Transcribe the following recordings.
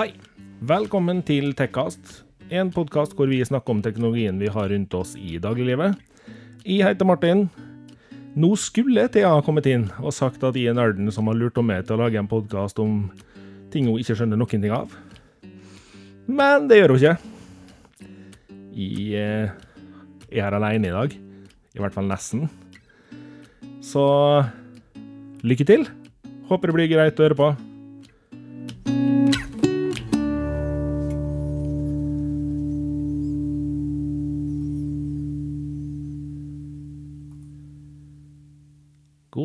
Hei. Velkommen til Tekkast, en podkast hvor vi snakker om teknologien vi har rundt oss i dagliglivet. Jeg heter Martin. Nå skulle Thea kommet inn og sagt at jeg er nerden som har lurt om meg til å lage en podkast om ting hun ikke skjønner noen ting av. Men det gjør hun ikke. Jeg eh, er her alene i dag. I hvert fall nesten. Så lykke til. Håper det blir greit å høre på.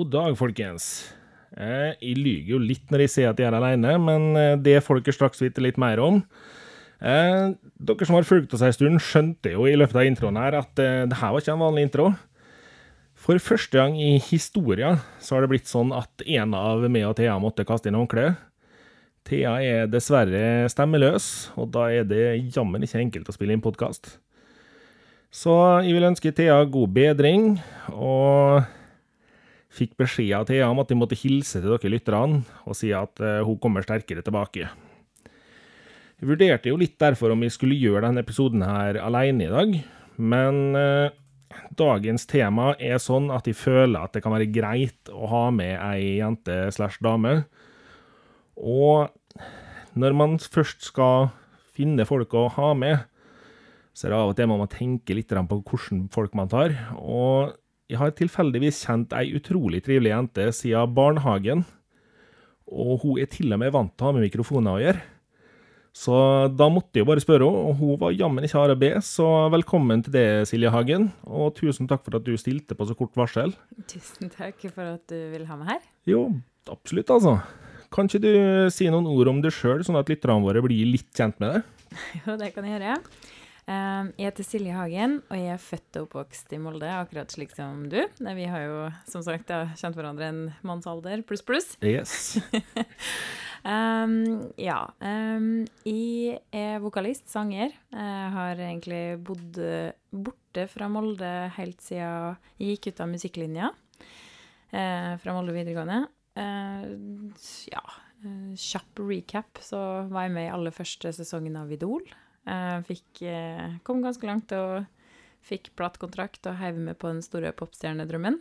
God dag, folkens. Eh, Jeg lyver jo litt når jeg sier at jeg er alene, men eh, det dere straks vite litt mer om. Eh, Dere som har fulgt oss en stund, skjønte jo i løpet av introen her at det her var ikke en vanlig intro. For første gang i historien så har det blitt sånn at en av meg og Thea måtte kaste inn håndkleet. Thea er dessverre stemmeløs, og da er det jammen ikke enkelt å spille inn podkast. Så jeg vil ønske Thea god bedring, og fikk beskjed av Thea om at de måtte hilse til dere lytterne og si at eh, hun kommer sterkere tilbake. Jeg vurderte jo litt derfor om vi skulle gjøre denne episoden her alene i dag, men eh, dagens tema er sånn at jeg føler at det kan være greit å ha med ei jente slash dame. Og når man først skal finne folk å ha med, så er det av og til man må tenke litt på hvilke folk man tar. Og jeg har tilfeldigvis kjent ei utrolig trivelig jente siden barnehagen. Og hun er til og med vant til å ha med mikrofoner å gjøre. Så da måtte jeg bare spørre henne, og hun var jammen ikke hard å B, så velkommen til det, Silje Hagen. Og tusen takk for at du stilte på så kort varsel. Tusen takk for at du vil ha meg her. Jo, absolutt, altså. Kan ikke du si noen ord om deg sjøl, sånn at lytterne våre blir litt kjent med deg? Jo, det kan jeg gjøre. Um, jeg heter Silje Hagen, og jeg er født og oppvokst i Molde, akkurat slik som du. Vi har jo som sagt kjent hverandre en mannsalder pluss pluss. Yes. Um, ja. Um, jeg er vokalist, sanger. Jeg har egentlig bodd borte fra Molde helt siden jeg gikk ut av musikklinja. Uh, fra Molde videregående. Uh, ja, kjapp recap, så var jeg med i aller første sesongen av Idol. Fikk, kom ganske langt og fikk platekontrakt og heiv med på den store popstjernedrømmen.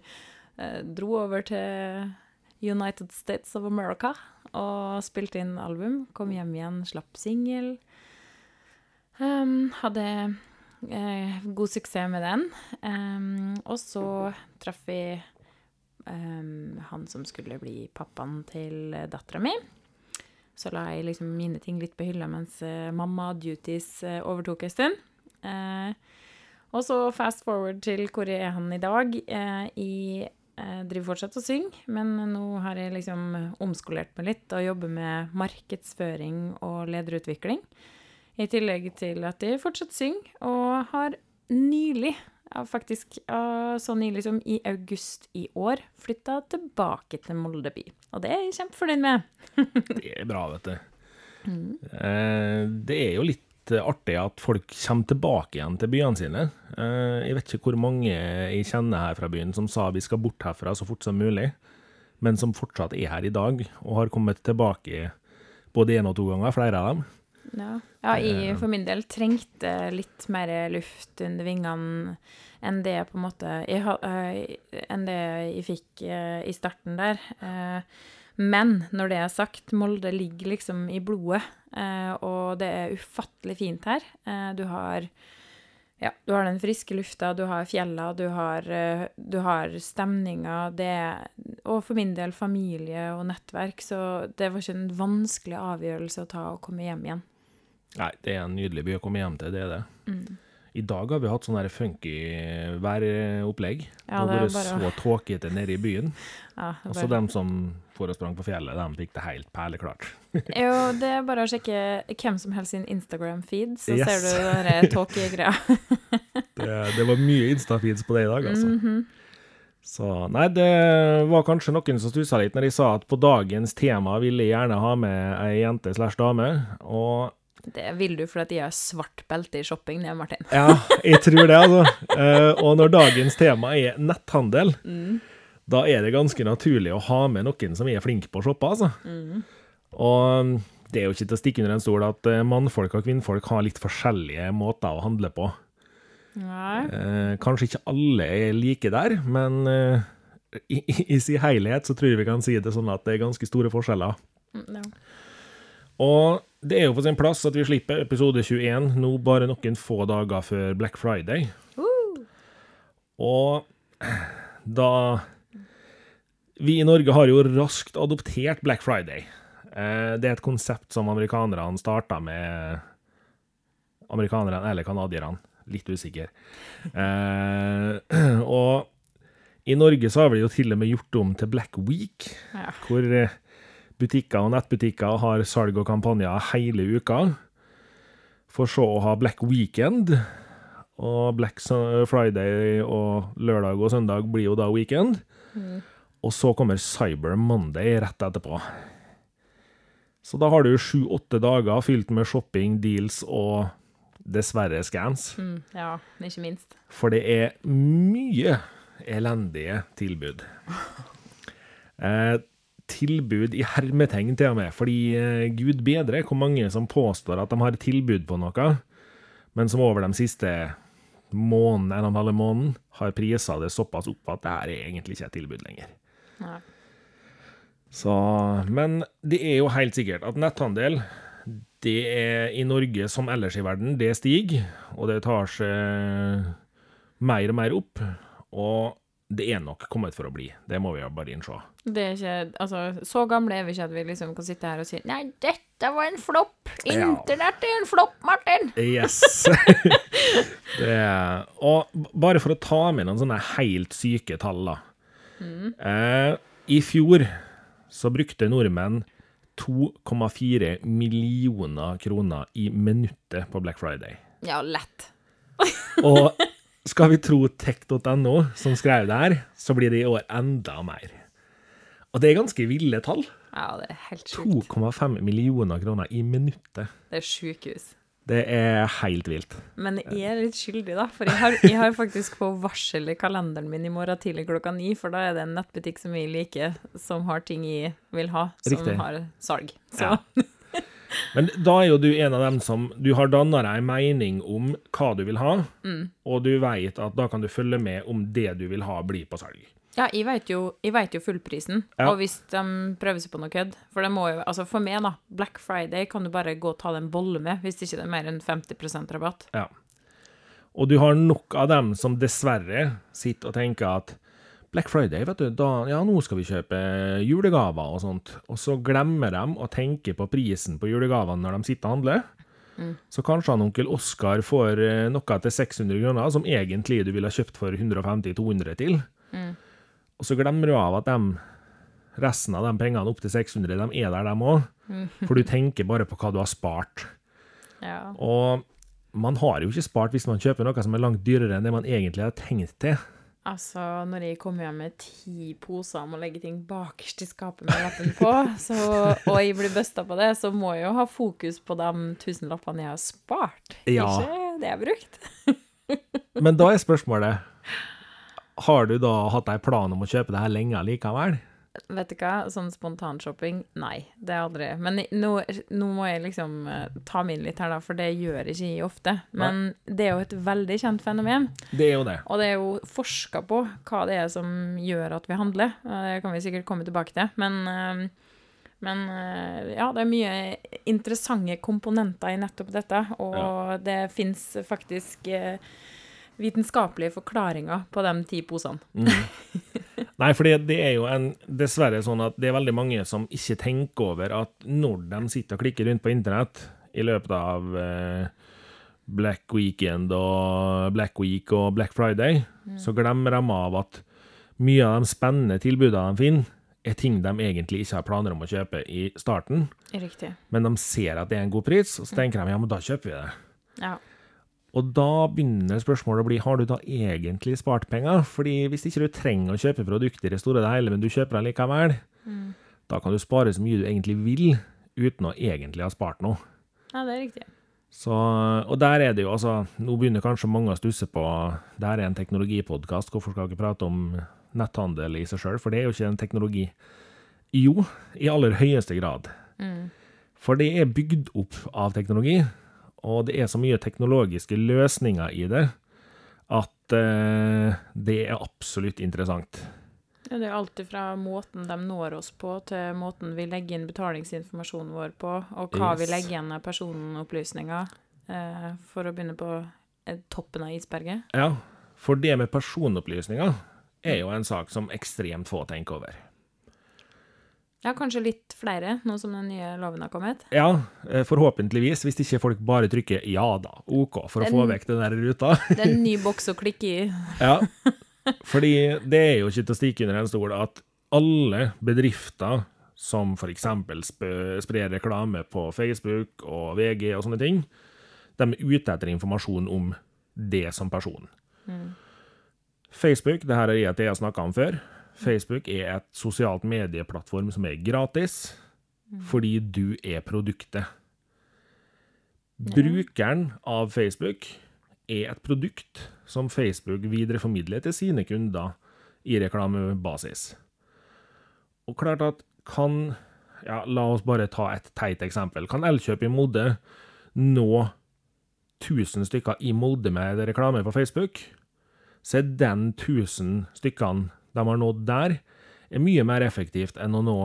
dro over til United States of America og spilte inn album. Kom hjem igjen, slapp singel. Um, hadde eh, god suksess med den. Um, og så traff vi um, han som skulle bli pappaen til dattera mi. Så la jeg liksom mine ting litt på hylla mens uh, mamma-duties uh, overtok en stund. Uh, og så fast forward til hvor jeg er han i dag. Jeg driver fortsatt og synger, men nå har jeg liksom omskolert meg litt og jobber med markedsføring og lederutvikling. I tillegg til at jeg fortsatt synger, og har nylig, faktisk så nylig som i august i år, flytta tilbake til Molde by. Og det er jeg kjempefornøyd med. det er bra, vet du. Mm. Det er jo litt artig at folk kommer tilbake igjen til byene sine. Eh, jeg vet ikke hvor mange jeg kjenner her fra byen som sa vi skal bort herfra så fort som mulig, men som fortsatt er her i dag og har kommet tilbake både én og to ganger, flere av dem. Ja, ja jeg eh. for min del trengte litt mer luft under vingene enn det på en måte jeg, eh, enn det jeg fikk i starten der. Men når det er sagt, Molde ligger liksom i blodet, eh, og det er ufattelig fint her. Eh, du har ja, du har den friske lufta, du har fjella, du har, eh, du har stemninga, Og for min del familie og nettverk, så det var ikke en vanskelig avgjørelse å ta å komme hjem igjen. Nei, det er en nydelig by å komme hjem til, det er det. Mm. I dag har vi hatt sånn funky væropplegg. Ja, det har vært bare... så tåkete nede i byen. Ja, bare... Og så dem som for og sprang på fjellet, de fikk det helt perleklart. jo, det er bare å sjekke hvem som helst sin Instagram-feed, så yes. ser du den tåkegreia. det, det var mye Insta-feeds på det i dag, altså. Mm -hmm. Så nei, det var kanskje noen som stussa litt når de sa at på dagens tema ville jeg gjerne ha med ei jente slash dame. Og det vil du fordi de har svart belte i shopping, det, Martin. ja, jeg tror det, altså. Uh, og når dagens tema er netthandel, mm. da er det ganske naturlig å ha med noen som er flink på å shoppe, altså. Mm. Og um, det er jo ikke til å stikke under en stol at eh, mannfolk og kvinnfolk har litt forskjellige måter å handle på. Nei. Eh, kanskje ikke alle er like der, men eh, i, i, i sin helhet så tror jeg vi kan si det sånn at det er ganske store forskjeller. Mm, ja. Og det er jo på sin plass at vi slipper episode 21 nå bare noen få dager før Black Friday. Og da Vi i Norge har jo raskt adoptert Black Friday. Eh, det er et konsept som amerikanerne starta med Amerikanerne eller canadierne, litt usikker. Eh, og i Norge så har vi jo til og med gjort om til Black Week, Ja. hvor eh, butikker og nettbutikker har salg og kampanjer hele uka. For så å ha Black Weekend. Og Black Friday og lørdag og søndag blir jo da weekend. Og så kommer Cyber Monday rett etterpå. Så da har du sju-åtte dager fylt med shopping, deals og dessverre scans. Mm, ja, ikke minst. For det er mye elendige tilbud. Eh, tilbud i hermetegn til og med, fordi eh, gud bedre hvor mange som påstår at de har tilbud på noe, men som over de siste måneden, en og en halv måneden, har prisa det såpass opp at det her er egentlig ikke et tilbud lenger. Så, men det er jo helt sikkert at netthandel, det er i Norge som ellers i verden, det stiger, og det tar seg mer og mer opp, og det er nok kommet for å bli. Det må vi jo bare innse. Det er ikke Altså, så gamle er vi ikke at vi liksom kan sitte her og si Nei, dette var en flopp! Internett er en flopp, Martin! Yes! det og bare for å ta med noen sånne helt syke tall, da. Eh, I fjor så brukte nordmenn 2,4 millioner kroner i minuttet på Black Friday. Ja, lett. Og skal vi tro tech.no, som skrev det her, så blir det i år enda mer. Og det er ganske ville tall. Ja, det er helt sjukt. 2,5 millioner kroner i minuttet. Det er sjukehus. Det er helt vilt. Men jeg er litt skyldig, da. For jeg har, jeg har faktisk på varsel i kalenderen min i morgen tidlig klokka ni, for da er det en nettbutikk som jeg liker, som har ting jeg vil ha, som Riktig. har salg. Så Ja. Men da er jo du en av dem som Du har danna deg en mening om hva du vil ha, og du veit at da kan du følge med om det du vil ha, blir på salg. Ja, jeg vet jo, jo fullprisen, Ja. og hvis de prøver seg på noe kødd For det må jo, altså for meg, da, Black Friday kan du bare gå og ta deg en bolle med, hvis ikke det er mer enn 50 rabatt. Ja. Og du har nok av dem som dessverre sitter og tenker at Black Friday, vet du, da, ja, nå skal vi kjøpe julegaver og sånt. Og så glemmer de å tenke på prisen på julegavene når de sitter og handler. Så kanskje han onkel Oskar får eh, noe til 600 kroner, som egentlig du ville kjøpt for 150-200 til. Og så glemmer du av at de, resten av de pengene opp til 600, de er der, de òg. For du tenker bare på hva du har spart. Ja. Og man har jo ikke spart hvis man kjøper noe som er langt dyrere enn det man egentlig har tenkt til. Altså, når jeg kommer hjem med ti poser om å legge ting bakerst i skapet med lappen på, så, og jeg blir busta på det, så må jeg jo ha fokus på de tusenlappene jeg har spart, Ja. ikke det jeg har brukt. Men da er spørsmålet Har du da hatt en plan om å kjøpe det her lenge likevel? Vet du hva, sånn spontanshopping, nei, det er aldri. Men nå, nå må jeg liksom eh, ta min litt her, da, for det gjør ikke jeg ofte. Men det er jo et veldig kjent fenomen. Det er jo det. Og det er jo forska på hva det er som gjør at vi handler. Det kan vi sikkert komme tilbake til. Men, eh, men eh, ja, det er mye interessante komponenter i nettopp dette. Og det fins faktisk eh, vitenskapelige forklaringer på de ti posene. Nei, for det, det er jo en, dessverre sånn at det er veldig mange som ikke tenker over at når de sitter og klikker rundt på internett i løpet av eh, Black Weekend og Black Week og Black Friday, så glemmer de av at mye av de spennende tilbudene de finner, er ting de egentlig ikke har planer om å kjøpe i starten, Riktig. men de ser at det er en god pris, og så tenker de ja, men da kjøper vi det. Ja. Og da begynner spørsmålet å bli, har du da egentlig spart penger? Fordi hvis ikke du trenger å kjøpe produkter i store deler, men du kjøper det likevel, da kan du spare så mye du egentlig vil, uten å egentlig ha spart noe. ja, det er riktig. Så, og der er det jo, altså, nå begynner kanskje mange å stusse på, det her er en teknologipodcast, hvorfor skal vi ikke prate om netthandel i seg selv, for det er jo ikke en teknologi. Jo, i aller høyeste grad. For det er bygd opp av teknologi, og det er så mye teknologiske løsninger i det at eh, det er absolutt interessant. Ja, det er alltid fra måten de når oss på, til måten vi legger inn betalingsinformasjonen vår på, og hva vi legger igjen av personopplysninger, eh, for å begynne på eh, toppen av isberget. Ja, for det med personopplysninger er jo en sak som ekstremt få tenker over. Ja, kanskje litt flere, nå som den nye loven har kommet. Ja, eh, forhåpentligvis, hvis ikke folk bare trykker 'ja da', OK, for å få vekk den der ruta. Det er en ny boks å klikke i. Ja, fordi det er jo ikke til å stikke under en stol at alle bedrifter som sp- sprer reklame på Facebook og VG og sånne ting, de er ute etter informasjon om det som person. Facebook, det her er det jeg har snakka om før, Facebook er et sosialt medieplattform som er gratis, fordi du er produktet. Brukeren av Facebook er et produkt som Facebook videreformidler til sine kunder i reklamebasis. Og klart at kan ja, La oss bare ta et teit eksempel. Kan Elkjøp i Molde nå 1000 stykker i Molde med reklame på Facebook, så er den 1000 stykkene de har nådd der, er mye mer effektivt enn å nå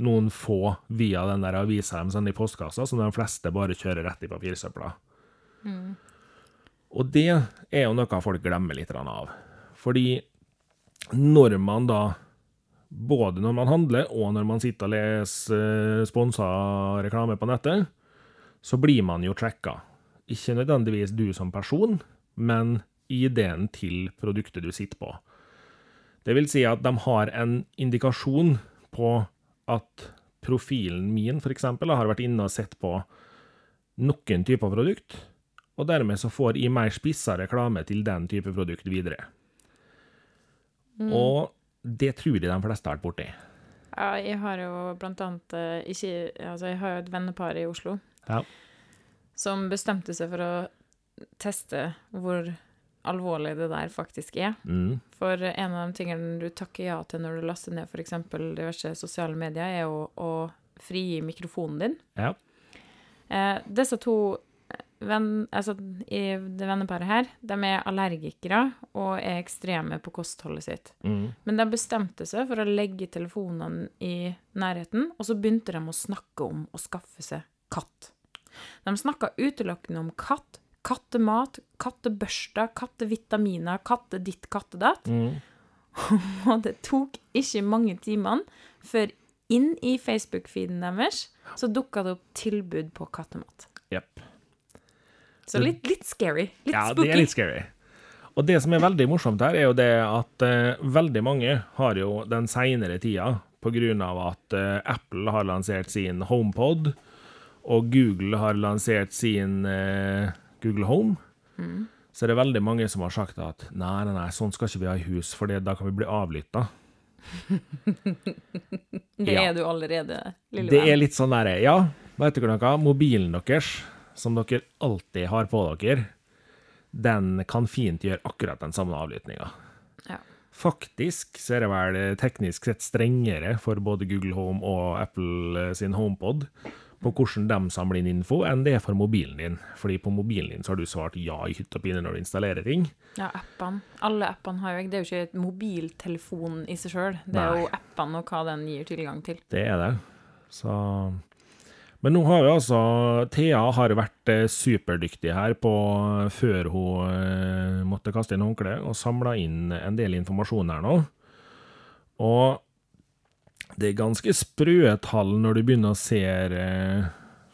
noen få via den der avisa de sender i postkassa, som de fleste bare kjører rett i papirsøpla. Og det er jo noe folk glemmer litt av. Fordi når man da, både når man handler og når man sitter og leser sponsa reklame på nettet, så blir man jo tracka. Ikke nødvendigvis du som person, men ID-en til produktet du sitter på. Det vil si at de har en indikasjon på at profilen min, for eksempel, har vært inne og sett på noen typer produkt, og dermed så får jeg mer spissa reklame til den type produkt videre. Og det tror jeg de fleste har vært borti. Ja, jeg har jo blant annet eh, ikke Altså, jeg har jo et vennepar i Oslo Ja. som bestemte seg for å teste hvor alvorlig det der faktisk er. Mm. For en av de tingene du takker ja til når du laster ned f.eks. diverse sosiale medier, er jo å frigi mikrofonen din. Ja. Eh, disse to venn, altså, i det venneparet her, de er allergikere og er ekstreme på kostholdet sitt. Mm. Men de bestemte seg for å legge telefonene i nærheten, og så begynte de å snakke om å skaffe seg katt. De snakka utelukkende om katt, kattemat, kattebørster, kattevitaminer, katteditt, kattedatt. Mm. Og det tok ikke mange timene før inn i Facebook-feeden deres så dukka det opp tilbud på kattemat. Yep. Så litt, litt scary. Litt Ja, spooky. det er litt scary. Og det som er veldig morsomt her, er jo det at uh, veldig mange har jo den seinere tida, av at uh, Apple har lansert sin HomePod, og Google har lansert sin eh, Google Home, så er det veldig mange som har sagt at nei, nei, nei, sånn skal ikke vi ha i hus, for da kan vi bli avlytta. Det Ja. er du allerede, lille Det er litt sånn derre Ja, vet dere noe? Mobilen deres, som dere alltid har på dere, den kan fint gjøre akkurat den samme avlyttinga. Ja. Faktisk så er det vel teknisk sett strengere for både Google Home og Apple eh, sin HomePod på hvordan de samler inn info, enn det er for mobilen din. Fordi på mobilen din så har du svart ja i hytt og pine når du installerer ting. Ja, appene. Alle appene har jo Det er jo ikke et mobiltelefon i seg sjøl. Det er Nei. jo appene og hva den gir tilgang til. Det er det. Så Men nå har vi altså Thea har vært eh, superdyktig her på før hun eh, måtte kaste inn håndkleet, og samla inn en del informasjon her nå. Og det er ganske sprø tall når du begynner å se eh,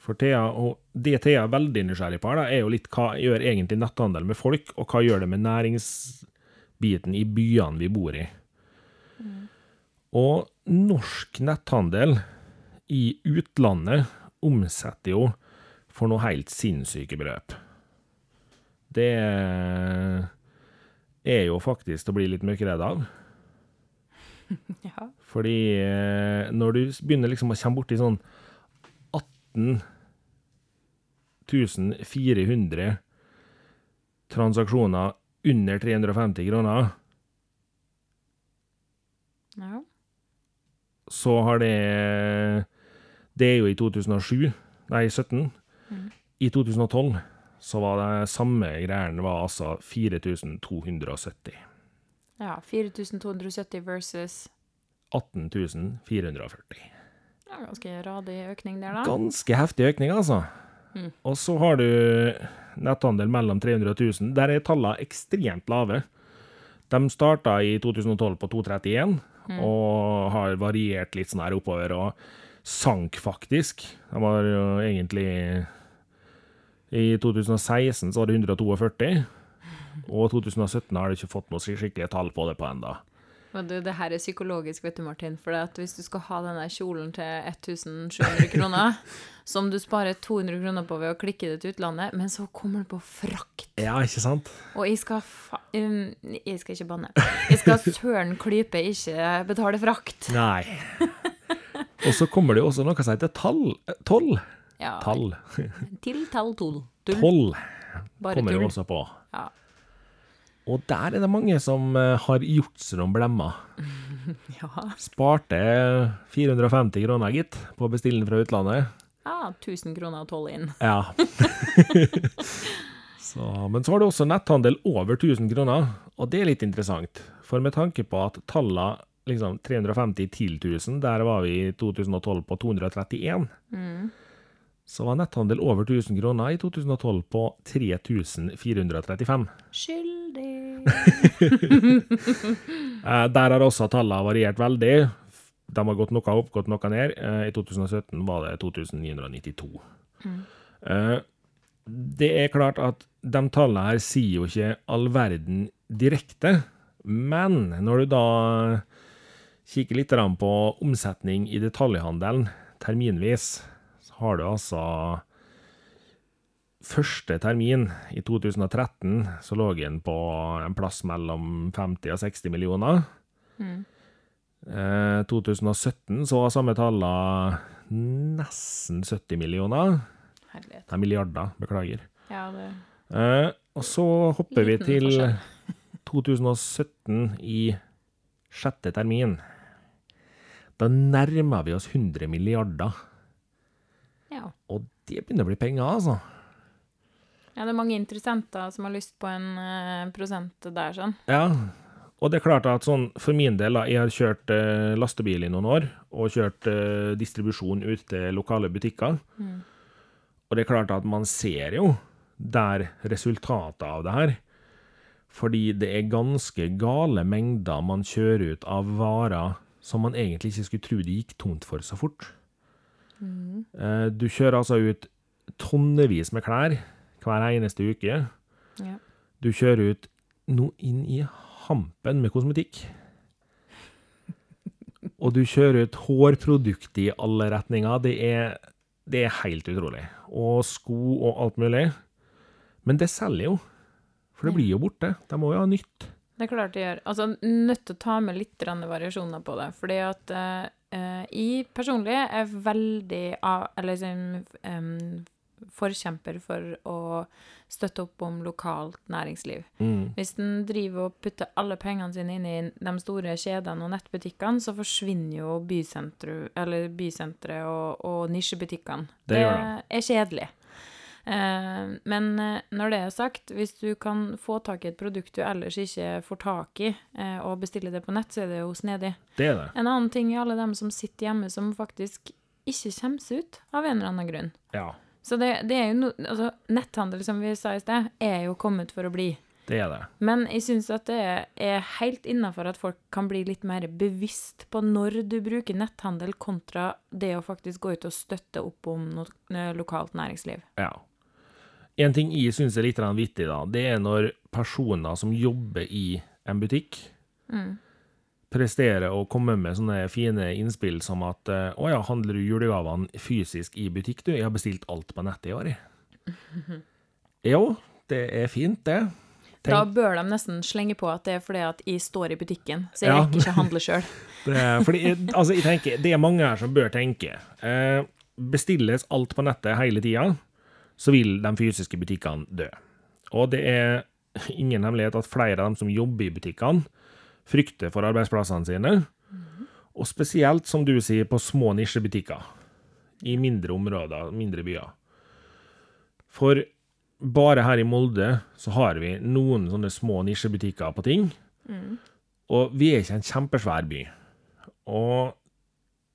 For Thea, og det Thea er veldig nysgjerrig på, her, da, er jo litt hva gjør egentlig netthandel med folk, og hva gjør det med næringsbiten i byene vi bor i. Og norsk netthandel i utlandet omsetter jo for noe helt sinnssyke beløp. Det er jo faktisk å bli litt mørkredd av. Ja. Fordi eh, når du begynner liksom å komme borti sånn 18 400 transaksjoner under 350 kroner, ja. så har det Det er jo i 2007. nei 17. I 2012 så var det samme greiene var altså 4270. Ja, 4270 versus 18 440. er Ganske radig økning der, da. Ganske heftig økning, altså. Mm. Og så har du netthandel mellom 300 og 1000. Der er tallene ekstremt lave. De starta i 2012 på 231, og har variert litt sånn her oppover, og sank faktisk. De var jo egentlig I 2016 så var det 142, og 2017 har de ikke fått noe skikkelige tall på det på enda. Men du, det her er psykologisk, vet du, Martin. For at hvis du skal ha denne kjolen til 1700 kroner, som du sparer 200 kroner på ved å klikke det til utlandet, men så kommer det på frakt. Ja, ikke sant? Og jeg skal fa... Um, jeg skal ikke banne. Jeg skal søren klype ikke betale frakt. Nei. Og så kommer det jo også noe som heter tall. Toll. Ja, Tall. Til tall tull. Tull. Toll kommer jo også på. Ja. Og der er det mange som eh, har gjort seg noen blemmer. ja. Sparte 450 kroner, gitt, på bestilling fra utlandet. ja, 1000 kroner og toll inn. Ja. så, men så har du også netthandel over 1000 kroner, og det er litt interessant. For med tanke på at tallene liksom 350 til 1000, der var vi i 2012 på 231, Mm. Så var netthandel over 1000 kroner i 2012 på 3435. Skyldig. Eh, der har også tallene variert veldig. De har gått noe opp, gått noe ned. Eh, I 2017 var det 2992. Mm. det er klart at de tallene her sier jo ikke all verden direkte, men når du da kikker litt på omsetning i detaljhandelen terminvis, har du altså Første termin i 2013 så lå den på en plass mellom 50 og 60 millioner. Mm. Eh, 2017 så var samme tallene nesten 70 millioner. Herlighet. Nei, milliarder, beklager. Ja, det Eh, og så hopper vi til 2017 i sjette termin. Da nærmer vi oss 100 milliarder, Ja. og det begynner å bli penger, altså. ja, det er mange interessenter som har lyst på en eh, prosent der, sånn. Ja, og det er klart at sånn, for min del, da, jeg har kjørt eh, lastebil i noen år, og kjørt eh, distribusjon ut til lokale butikker. Mm. Og det er klart at man ser jo der resultatet av det her. Fordi det er ganske gale mengder man kjører ut av varer som man egentlig ikke skulle tro det gikk tomt for så fort. Mm. Eh, Du kjører altså ut tonnevis med klær hver eneste uke. Ja. Du kjører ut noe inn i hampen med kosmetikk. Og du kjører ut hårprodukt i alle retninger. Det er, det er helt utrolig. Og sko og alt mulig. Men det selger jo. For det blir jo borte. De må jo ha nytt. Det er klart de gjør. Altså, nødt til å ta med litt variasjoner på det. Fordi at eh, eh, jeg personlig er veldig av, eller liksom um, forkjemper for å støtte opp om lokalt næringsliv. Mm. Hvis en driver og putter alle pengene sine inn i de store kjedene og nettbutikkene, så forsvinner jo bysenteret og, og nisjebutikkene. Det det, er kjedelig. Eh, men eh, når det er sagt, hvis du kan få tak i et produkt du ellers ikke får tak i, eh, og bestille det på nett, så er det jo snedig. Det er det. En annen ting er alle dem som sitter hjemme, som faktisk ikke kommer seg ut av en eller annen grunn. Ja, Så det, det er jo no, altså, netthandel, som vi sa i sted, er jo kommet for å bli. det er det. Men jeg syns at det er, helt innafor at folk kan bli litt mer bevisst på når du bruker netthandel, kontra det å faktisk gå ut og støtte opp om noe lokalt næringsliv. Ja. En ting jeg syns er litt vittig, da, det er når personer som jobber i en butikk, Mm. presterer å komme med sånne fine innspill som at eh, å ja, handler du julegavene fysisk i butikk, du? Jeg har bestilt alt på nettet i år, jeg. Jo, det er fint, det. Da bør de nesten slenge på at det er fordi at jeg står i butikken, så jeg Ja. rekker ikke å handle sjøl. altså, jeg tenker, det er mange her som bør tenke. Eh, bestilles alt på nettet hele tida, så vil de fysiske butikkene dø. Og det er ingen hemmelighet at flere av dem som jobber i butikkene, frykter for arbeidsplassene sine. Og spesielt, som du sier, på små nisjebutikker. i mindre områder, mindre byer. For bare her i Molde så har vi noen sånne små nisjebutikker på ting. Og vi er ikke en kjempesvær by. Og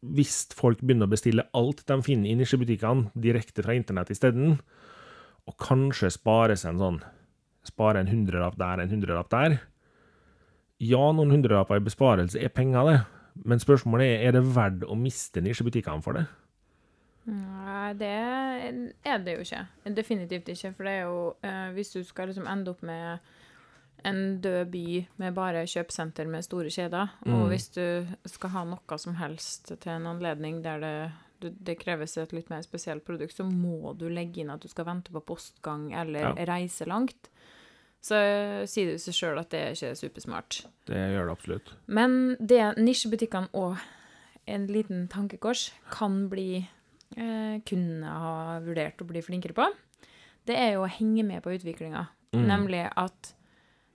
hvis folk begynner å bestille alt de finner i nisjebutikkene direkte fra internett isteden, og kanskje spare seg en sånn Spare en hundrelapp der, en hundrelapp der Ja, noen hundrelapper i besparelse er penger, det. Men spørsmålet er er det verdt å miste nisjebutikkene for det. Nei, det er det jo ikke. Definitivt ikke. For det er jo eh, Hvis du skal liksom ende opp med en død by med bare kjøpesenter med store kjeder, og hvis du skal ha noe som helst til en anledning der det, det kreves et litt mer spesielt produkt, så må du legge inn at du skal vente på postgang eller Ja. reise langt. Så sier det seg sjøl at det er ikke supersmart. Det gjør det absolutt. Men det nisjebutikkene og en liten tankekors kan bli eh, Kunne ha vurdert å bli flinkere på, det er jo å henge med på utviklinga. Mm. Nemlig at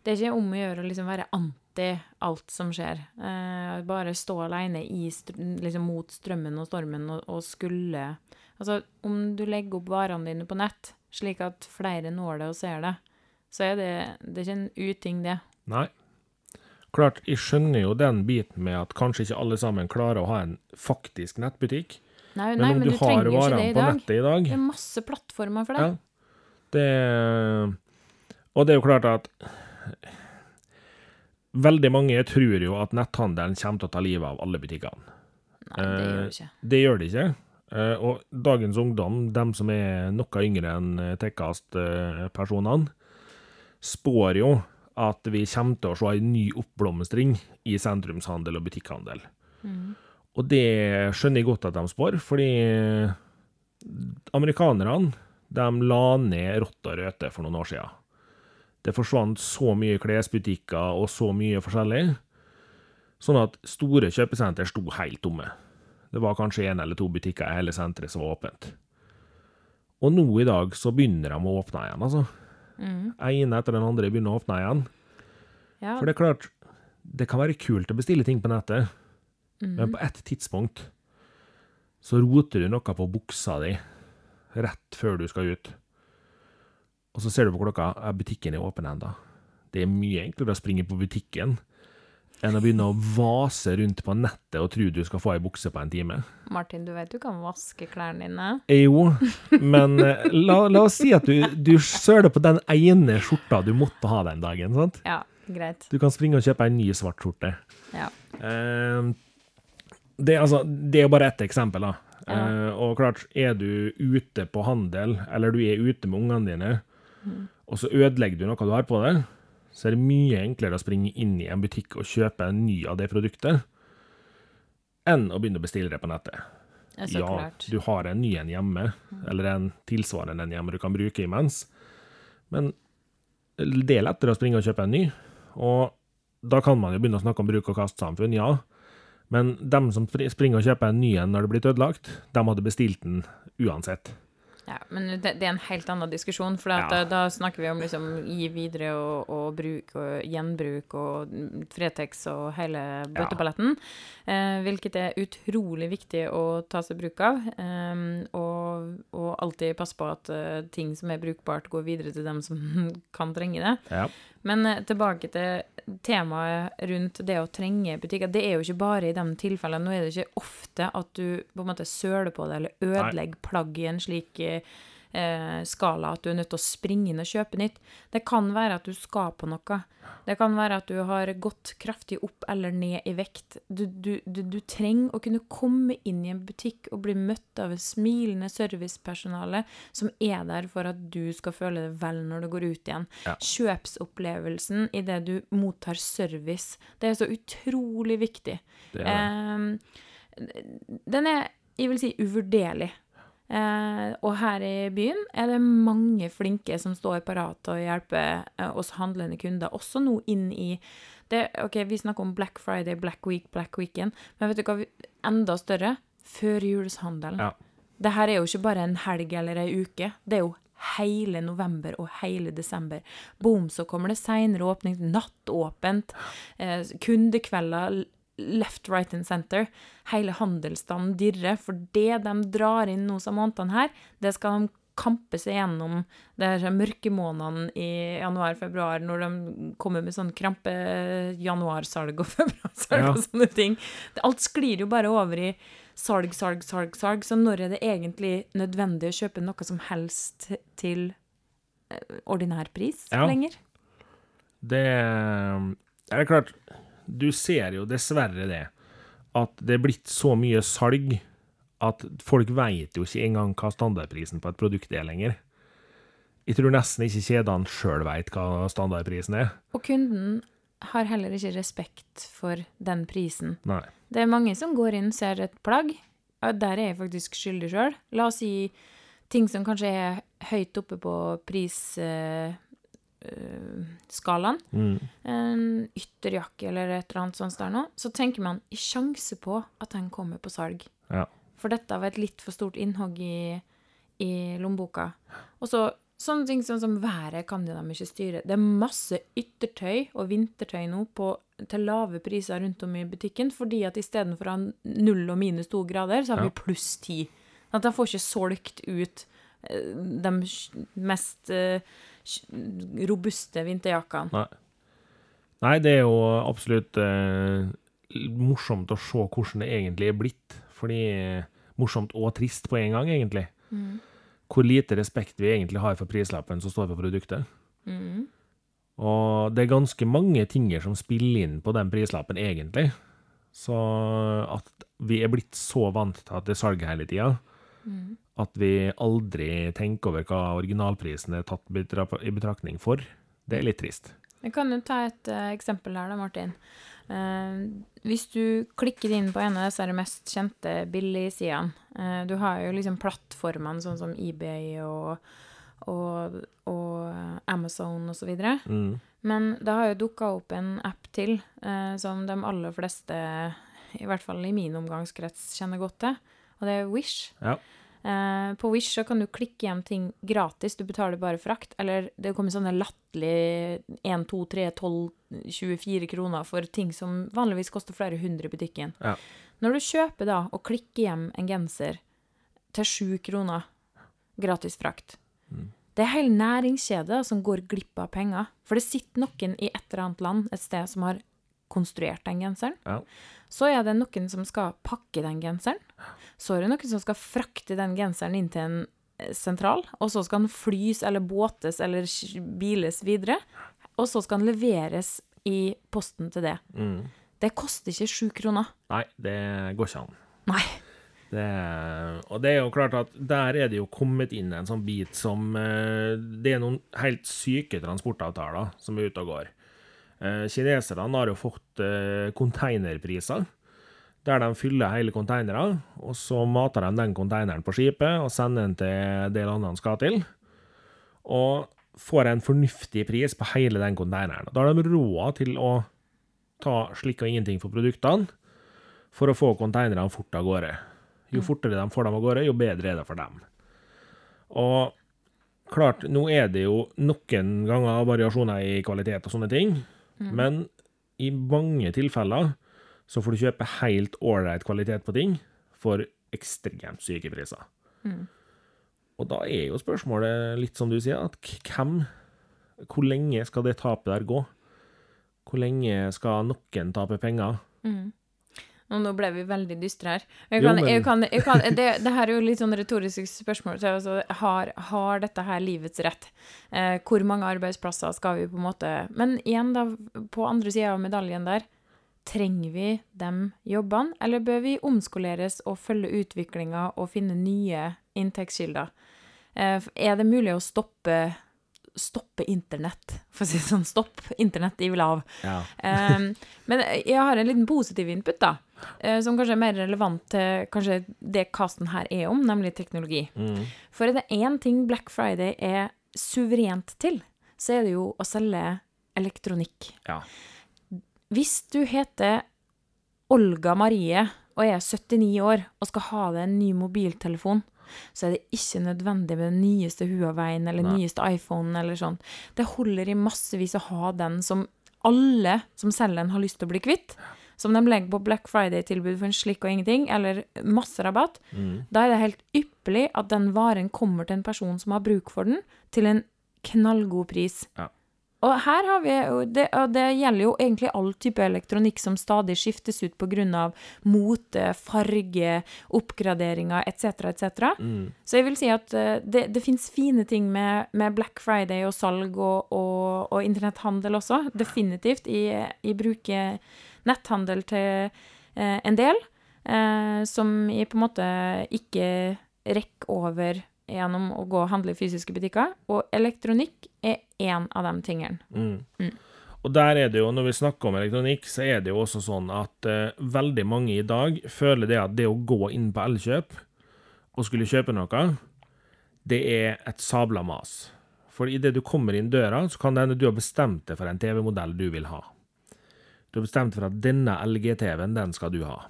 det er ikke om å gjøre å liksom være anti alt som skjer. Eh, bare stå alene liksom mot strømmen og stormen og, og skulle Altså, om du legger opp varene dine på nett, slik at flere når det og ser det, så er det, det er ikke en uting, det. Nei. Klart, jeg skjønner jo den biten med at kanskje ikke alle sammen klarer å ha en faktisk nettbutikk. Nei, Men nei, om men du, du, har varene på nettet i dag Det er masse plattformer for det. Ja. Det Og det er jo klart at Veldig mange tror jo at netthandelen kommer til å ta livet av alle butikkene. Nei, det gjør Eh, det ikke. Det gjør det ikke. Eh, Og dagens ungdom, dem som er noe yngre enn Tekkast-personene, spår jo at vi kommer til å se en ny oppblomstring i sentrumshandel og butikkhandel. Og det skjønner jeg godt at de spår, fordi amerikanerne de la ned Rått og Røte for noen år siden. Det forsvant så mye klesbutikker og så mye forskjellig, sånn at store kjøpesenter sto helt tomme. Det var kanskje én eller to butikker i hele senteret som var åpent. Og nå i dag så begynner de å åpne igjen, altså. ene etter den andre begynner å åpne igjen. Ja, For det er klart, det kan være kult å bestille ting på nettet, men på et tidspunkt så roter du noe på buksa di rett før du skal ut. Og så ser du på klokka, er butikken er åpen ennå. Det er mye enklere å springe på butikken enn å begynne å vase rundt på nettet og tro du skal få ei bukse på en time. Martin, du vet du kan vaske klærne dine. Eh, Jo, men eh, la, la oss si at du, du søler på den ene skjorta du måtte ha den dagen. sant? Ja, greit. Du kan springe og kjøpe en ny svart skjorte. Ja. Eh, det, altså, det er jo bare ett eksempel, da. Ja. Eh, og klart, er du ute på handel, eller du er ute med ungene dine, og så ødelegger du noe du har på deg, så er det mye enklere å springe inn i en butikk og kjøpe en ny av det produktet, enn å begynne å bestille det på nettet. Det ja, klart. du har en ny en hjemme, eller en tilsvarende en hjemme du kan bruke imens, men det er lettere å springe og kjøpe en ny, og da kan man jo begynne å snakke om bruk- og kastsamfunn, ja, men dem som springer og kjøper en ny en når det blir ødelagt, dem hadde bestilt den uansett. Ja, men det, det er en helt annen diskusjon, for Ja. da, da snakker vi om liksom gi videre og, og bruk og gjenbruk og Fretex og hele bøtteballetten, eh, hvilket er utrolig viktig å ta seg bruk av, eh, og, og alltid passe på at uh, ting som er brukbart, går videre til dem som kan trenge det. Ja. Men eh, tilbake til temaet rundt det å trenge butikker. Det er jo ikke bare i de tilfellene. Nå er det ikke ofte at du på en måte søler på det eller ødelegger plagg i en slik eh, skala at du er nødt til å springe inn og kjøpe nytt. Det kan være at du skal på noe. Det kan være at du har gått kraftig opp eller ned i vekt. Du, du, du, du trenger å kunne komme inn i en butikk og bli møtt av et smilende servicepersonale som er der for at du skal føle deg vel når du går ut igjen. Ja. Kjøpsopplevelsen i det du mottar service, det er så utrolig viktig. Det er det. Ehm, den er, jeg vil si, uvurderlig. Eh, og her i byen er det mange flinke som står parat til å hjelpe eh, oss handlende kunder, også nå inn i det, ok, Vi snakker om Black Friday, Black Week, Black Weekend, men vet du hva, enda større? Førjulshandelen. Ja. Det her er jo ikke bare en helg eller ei uke, det er jo hele november og hele desember. Boom, så kommer det seinere åpning, nattåpent, eh, kundekvelder left, right and center. Hele handelsstanden dirrer, for det de drar inn nå som månedene her, det skal de kampe seg gjennom de her mørke månedene i januar-februar, når de kommer med sånn krampe januarsalg og februarsalg Ja. og sånne ting. Alt sklir jo bare over i salg, salg, salg, salg. Så når er det egentlig nødvendig å kjøpe noe som helst til eh, ordinær pris Ja. lenger? Det er klart, du ser jo dessverre det, at det er blitt så mye salg at folk veit jo ikke engang hva standardprisen på et produkt er lenger. Jeg tror nesten ikke kjedene sjøl veit hva standardprisen er. Og kunden har heller ikke respekt for den prisen. Nei. Det er mange som går inn, ser et plagg. Der er jeg faktisk skyldig sjøl. La oss si ting som kanskje er høyt oppe på prisskalaen. Skalaen. Mm. En ytterjakke eller et eller annet sånt der nå. Så tenker man i sjanse på at den kommer på salg. Ja. For dette var et litt for stort innhogg i, i lommeboka. Og så sånne ting sånn som været kan de de ikke styre. Det er masse yttertøy og vintertøy nå på, til lave priser rundt om i butikken, fordi at istedenfor å ha null og minus to grader, så har Ja. vi pluss ti. At de får ikke solgt ut de mest sj- robuste vinterjakkene. Nei. Nei, det er jo absolutt eh, morsomt å se hvordan det egentlig er blitt. Fordi Morsomt og trist på en gang, egentlig. Mm. Hvor lite respekt vi egentlig har for prislappen som står på produktet. Mm. Og det er ganske mange tinger som spiller inn på den prislappen, egentlig. Så at vi er blitt så vant til at det er salg hele tida, Mm. At vi aldri tenker over hva originalprisen er tatt i betraktning for, det er litt trist. Jeg kan jo ta et uh, eksempel her da, Martin. Uh, hvis du klikker inn på en av disse mest kjente billigsidene uh, Du har jo liksom plattformene sånn som eBay og, og, og Amazon videre. Mm. Men det har jo dukka opp en app til uh, som de aller fleste, i hvert fall i min omgangskrets, kjenner godt til. Og det er Wish. Ja. Eh, på Wish så kan du klikke hjem ting gratis, du betaler bare frakt. Eller det kommer sånne latterlige 1, 2, 3, 12, 24 kroner for ting som vanligvis koster flere hundre i butikken. Ja. Når du kjøper da og klikker hjem en genser til 7 kroner, gratis frakt, Mm. det er hele næringskjeder som går glipp av penger. For det sitter noen i et eller annet land et sted som har konstruert den genseren. Ja. Så er det noen som skal pakke den genseren. Så er det noen som skal frakte den genseren inn til en eh, sentral. Og så skal den flys eller båtes eller biles videre. Og så skal den leveres i posten til det. Mm. Det koster ikke sju kroner. Nei, det går ikke an. Nei. Det, og det er jo klart at der er det jo kommet inn en sånn bit som eh, Det er noen helt syke transportavtaler som er ute og går. Eh, Kineserne har jo fått konteinerpriser, der de fyller hele konteinere, og så mater de den konteineren på skipet og sender den til det landet den skal til, og får en fornuftig pris på hele den konteineren. Da har de råd til å ta slikk og ingenting for produktene, for å få konteinerne fort av gårde. Jo fortere de får dem av gårde, jo bedre er det for dem. Og klart, nå er det jo noen ganger variasjoner i kvalitet og sånne ting, men i mange tilfeller så får du kjøpe helt ålreit kvalitet på ting for ekstremt syke priser. Og da er jo spørsmålet litt som du sier, at hvem Hvor lenge skal det tapet der gå? Hvor lenge skal noen tape penger? Og nå ble vi veldig dystre her. Jeg Jo, men- jeg kan, jeg kan, det, det her er jo litt sånn retorisk spørsmål. Så altså, har, har dette her livets rett? Eh, hvor mange arbeidsplasser skal vi på en måte Men igjen, da, på andre sida av medaljen der, trenger vi de jobbene, eller bør vi omskoleres og følge utviklinga og finne nye inntektskilder? Eh, er det mulig å stoppe stoppe internett, for å si det sånn. Stopp internett, de vil av. Ja. Um, men jeg har en liten positiv input, da. eh, som kanskje er mer relevant til kanskje det casten her er om, nemlig teknologi. Mm. For er det én ting Black Friday er suverent til, så er det jo å selge elektronikk. ja. Hvis du heter Olga Marie og er 79 år og skal ha deg en ny mobiltelefon, så er det ikke nødvendig med den nyeste Huawei-en eller Nei. nyeste iPhone eller sånn. Det holder i massevis å ha den som alle som selger den, har lyst til å bli kvitt. som de legger på Black Friday-tilbud for en slikk og ingenting, eller masse rabatt, Mm. da er det helt ypperlig at den varen kommer til en person som har bruk for den, til en knallgod pris. Ja. Og her har vi jo det, og det gjelder jo egentlig all type elektronikk som stadig skiftes ut av mote, farge, oppgraderinger etc., etc. Mm. Så jeg vil si at eh, det, det fins fine ting med, med Black Friday og salg og, og, og internetthandel også. Definitivt. Jeg, jeg bruker netthandel til eh, en del, eh, som jeg på en måte ikke rekker over gjennom å gå og handle i fysiske butikker. Og elektronikk er én av de tingene. Mm. Mm. Og der er det jo, når vi snakker om elektronikk, så er det jo også sånn at eh, veldig mange i dag føler det at det å gå inn på Elkjøp og skulle kjøpe noe, det er et sabla mas. For idet du kommer inn døra, så kan det hende du har bestemt deg for en TV-modell du vil ha. Du har bestemt for at denne LG-TV-en, den skal du ha.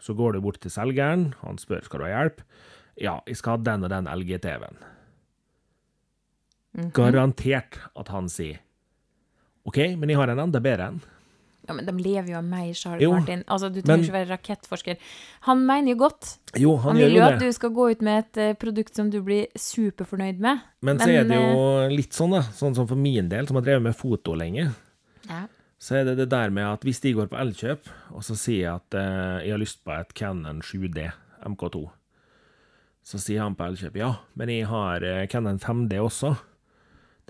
Så går du bort til selgeren, han spør skal du ha hjelp. Ja, jeg skal ha den og den LG-TV-en. Mhm. Garantert at han sier OK, men jeg har en enda bedre en. Ja, men de lever jo av meg, Charles Jo, Martin. Altså, du men- trenger ikke være rakettforsker. Han mener jo godt. Jo, han, Han vil jo det. at du skal gå ut med et eh, produkt som du blir superfornøyd med. Men, så er det jo litt sånn, da. Sånn som for min del, som har drevet med foto lenge. Ja. Så er det det der med at hvis de går på Elkjøp, og så sier jeg at eh, jeg har lyst på et Canon 7D MK2, så sier han på Elkjøp ja, men jeg har eh, Canon 5D også.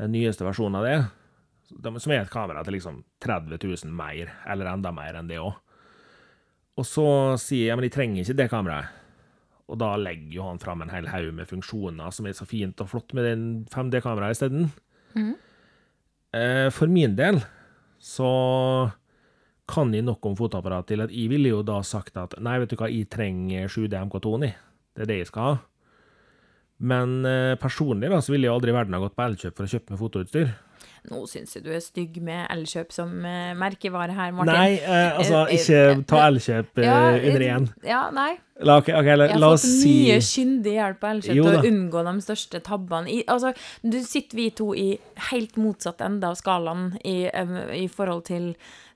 Den nyeste versjonen av det. Som er et kamera til liksom 30 000 mer, eller enda mer enn det òg. Og så sier jeg ja, men jeg trenger ikke det kameraet. Og da legger jo han fram en hel haug med funksjoner som er så fint og flott med den 5D-kameraet isteden. Mhm. Eh, for min del så kan jeg nok om fotoapparat til at jeg ville jo da sagt at nei, vet du hva, jeg trenger 7D MK2-en i. Det er det jeg skal ha. Men eh, personlig da, så ville jeg aldri i verden ha gått på Elkjøp for å kjøpe meg fotoutstyr. Nå syns jeg du er stygg med Elkjøp som eh, merkevare her, Martin. Nei, eh, altså, Eh, ikke ta Elkjøp Ja, under én. Ja, nei. La, okay, okay, la, Jeg har fått mye kyndig hjelp av Elkjøp til å unngå de største tabbene. I, altså, du sitter vi to i helt motsatt ende av skalaen i, i forhold til,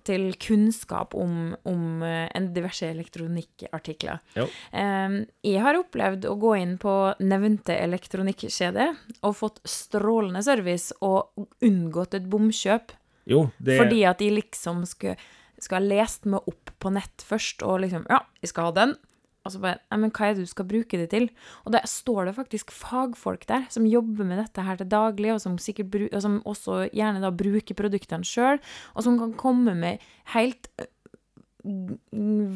til kunnskap om, om eh, en diverse elektronikkartikler. Jo. Jeg har opplevd å gå inn på nevnte elektronikkjede og fått strålende service og unngått et bomkjøp. Jo, det Fordi at de liksom skulle, skal ha lest meg opp på nett først, og liksom Ja, jeg skal ha den. Og så bare Nei, men hva er det du skal bruke det til? Og da står det faktisk fagfolk der som jobber med dette her til daglig, og som, sikkert bru, og som også gjerne da bruker produktene sjøl, og som kan komme med helt øh,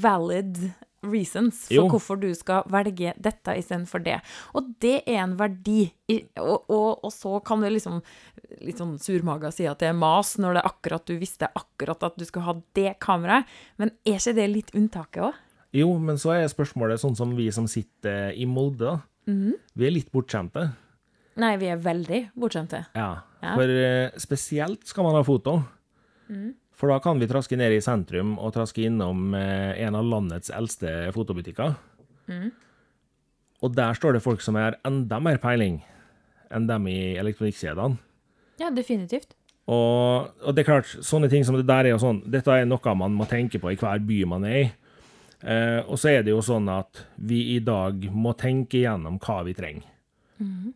valid reasons for Jo. hvorfor du skal velge dette istedenfor det. Og det er en verdi. Og, og, og så kan det liksom litt sånn surmaga si at det er mas når det er akkurat du visste akkurat at du skulle ha det kameraet, men er ikke det litt unntaket òg? Jo, men så er spørsmålet sånn som vi som sitter i Molde, da. Mhm. Vi er litt bortskjemte. Nei, vi er veldig bortskjemte. Ja. Ja. For eh, spesielt skal man ha foto. Mm. For da kan vi traske ned i sentrum og traske innom eh, en av landets eldste fotobutikker. Mm. Og der står det folk som har enda mer peiling enn dem i elektronikkjedene. Ja, definitivt. Og, og det er klart, sånne ting som det der er jo sånn, dette er noe man må tenke på i hver by man er i. Eh, og så er det jo sånn at vi i dag må tenke igjennom hva vi trenger.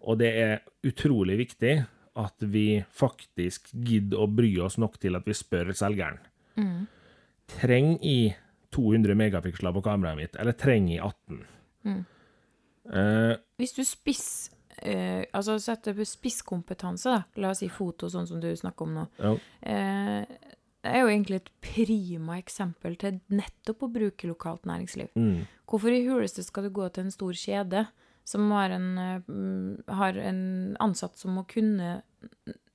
Og det er utrolig viktig at vi faktisk gidder å bry oss nok til at vi spør selgeren. Trenger jeg 200 megapiksler på kameraet mitt, eller trenger jeg 18? Eh, Hvis du spiss eh, Altså setter spisskompetanse, da. La oss si foto, sånn som du snakker om nå. ja. Eh, er jo egentlig et prima eksempel til nettopp å bruke lokalt næringsliv. Mm. Hvorfor i huleste skal du gå til en stor kjede som har en, eh, har en ansatt som må kunne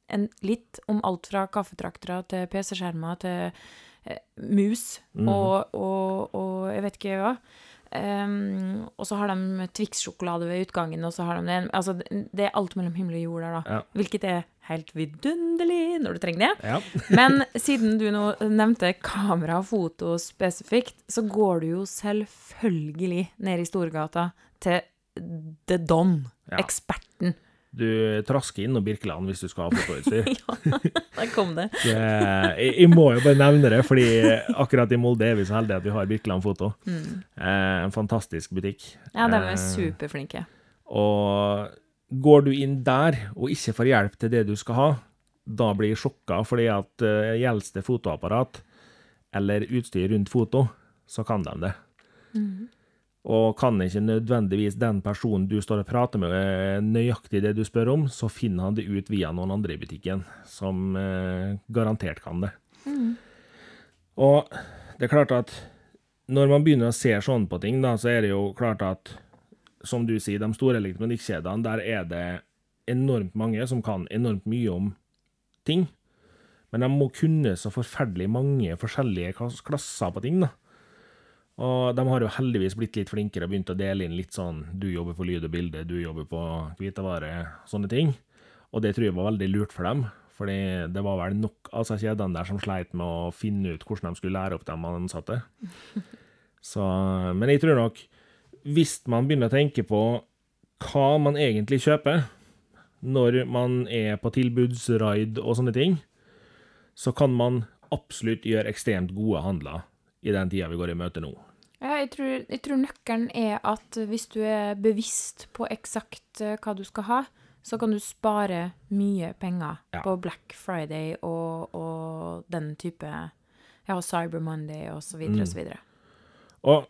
en, litt om alt fra kaffetraktere til PC-skjermer til eh, mus mm. og, og, og jeg vet ikke hva. Em, og så har de Twix-sjokolade ved utgangen, og så har de det Altså, det det er alt mellom himmel og jord der, da. Ja. Hvilket er helt vidunderlig når du trenger det. ja. Men siden du nå nevnte kamera og foto spesifikt, så går du jo selvfølgelig ned i Storgata til The Don, Ja. eksperten. Du trasker innom Birkeland hvis du skal ha fotoutstyr. ja, der kom det. Det, jeg, jeg må jo bare nevne det, fordi akkurat i Molde er vi så heldige at vi har Birkeland Foto. Mm. Eh, en fantastisk butikk. Ja, de er Eh, superflinke. Og går du inn der og ikke får hjelp til det du skal ha, da blir jeg sjokka, fordi at uh, gjelder det fotoapparat eller utstyr rundt foto, så kan de det. Og kan ikke nødvendigvis den personen du står og prater med, eh, nøyaktig det du spør om, så finner han det ut via noen andre i butikken, som eh, garantert kan det. Og det er klart at når man begynner å se sånn på ting, da, så er det jo klart at som du sier, de store elektronikkjedene, der er det enormt mange som kan enormt mye om ting. Men de må kunne så forferdelig mange forskjellige klasser på ting, da. Og de har jo heldigvis blitt litt flinkere og begynt å dele inn litt sånn du jobber på lyd og bilde, du jobber på hvitevare, sånne ting. Og det tror jeg var veldig lurt for dem, fordi det var vel nok av altså kjedene der som sleit med å finne ut hvordan de skulle lære opp de ansatte. Så, men jeg tror nok, hvis man begynner å tenke på hva man egentlig kjøper, når man er på tilbudsraid og sånne ting, så kan man absolutt gjøre ekstremt gode handler i den tida vi går i møte nå. Ja, jeg tror, jeg tror nøkkelen er at hvis du er bevisst på eksakt eh, hva du skal ha, så kan du spare mye penger Ja. på Black Friday og, og den type Ja, Cyber Monday og så videre og så videre. Og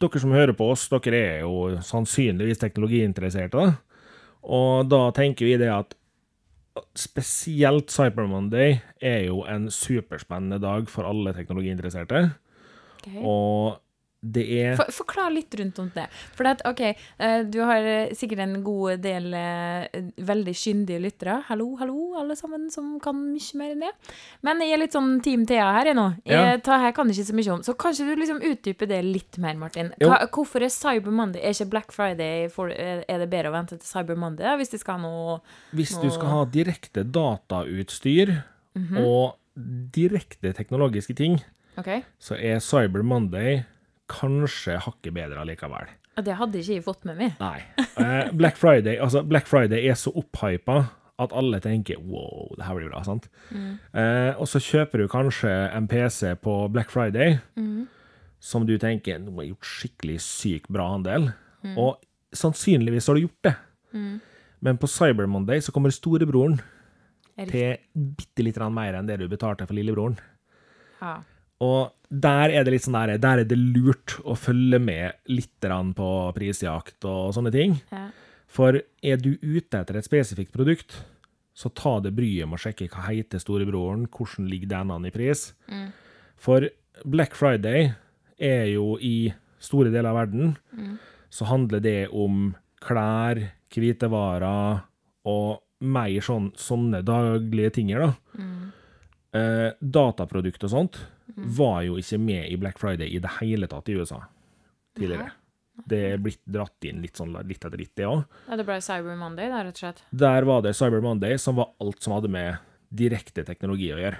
dere som hører på oss, dere er jo sannsynligvis teknologiinteresserte, da. Og da tenker vi det at spesielt Cyber Monday er jo en superspennende dag for alle teknologiinteresserte. Okay. Og det er For, forklar litt rundt om det. For at, OK, eh, du har eh, sikkert en god del eh, veldig kyndige lyttere. Hallo, hallo, alle sammen som kan mye mer enn det. Men jeg er litt sånn Team Thea her jeg nå. Jeg, Ja. her kan ikke så mye om. Så kanskje du liksom utdyper det litt mer, Martin. Hva, hvorfor er Cyber Monday Er ikke Black Friday for, er det bedre å vente til Cyber Monday da, hvis de skal ha noe Hvis du skal ha direkte datautstyr og direkte teknologiske ting, okay. så er Cyber Monday kanskje hakket bedre allikevel. Det hadde ikke jeg fått med meg. Nei. Eh, Black Friday altså Black Friday er så opphypa at alle tenker wow, det her blir bra, sant? Eh, og så kjøper du kanskje en PC på Black Friday som du tenker nå har jeg gjort skikkelig sykt bra handel. Og sannsynligvis har du gjort det. Men på Cyber Monday så kommer storebroren til bitte litt mer enn det du betalte for lillebroren. Ja. Og der er det litt sånn der, der er det lurt å følge med litt på prisjakt og sånne ting. Ja. For er du ute etter et spesifikt produkt, så ta det bryet med å sjekke hva heter storebroren, hvordan ligger den an i pris. For Black Friday er jo i store deler av verden, så handler det om klær, hvitevarer og mer sånn, sånne daglige ting. da. Eh, dataprodukt og sånt var jo ikke med i Black Friday i det hele tatt i USA tidligere. Det er blitt dratt inn litt sånn litt etter litt, det òg. ja, det ble Cyber Monday, da, rett og slett. Der var det Cyber Monday, som var alt som hadde med direkte teknologi å gjøre.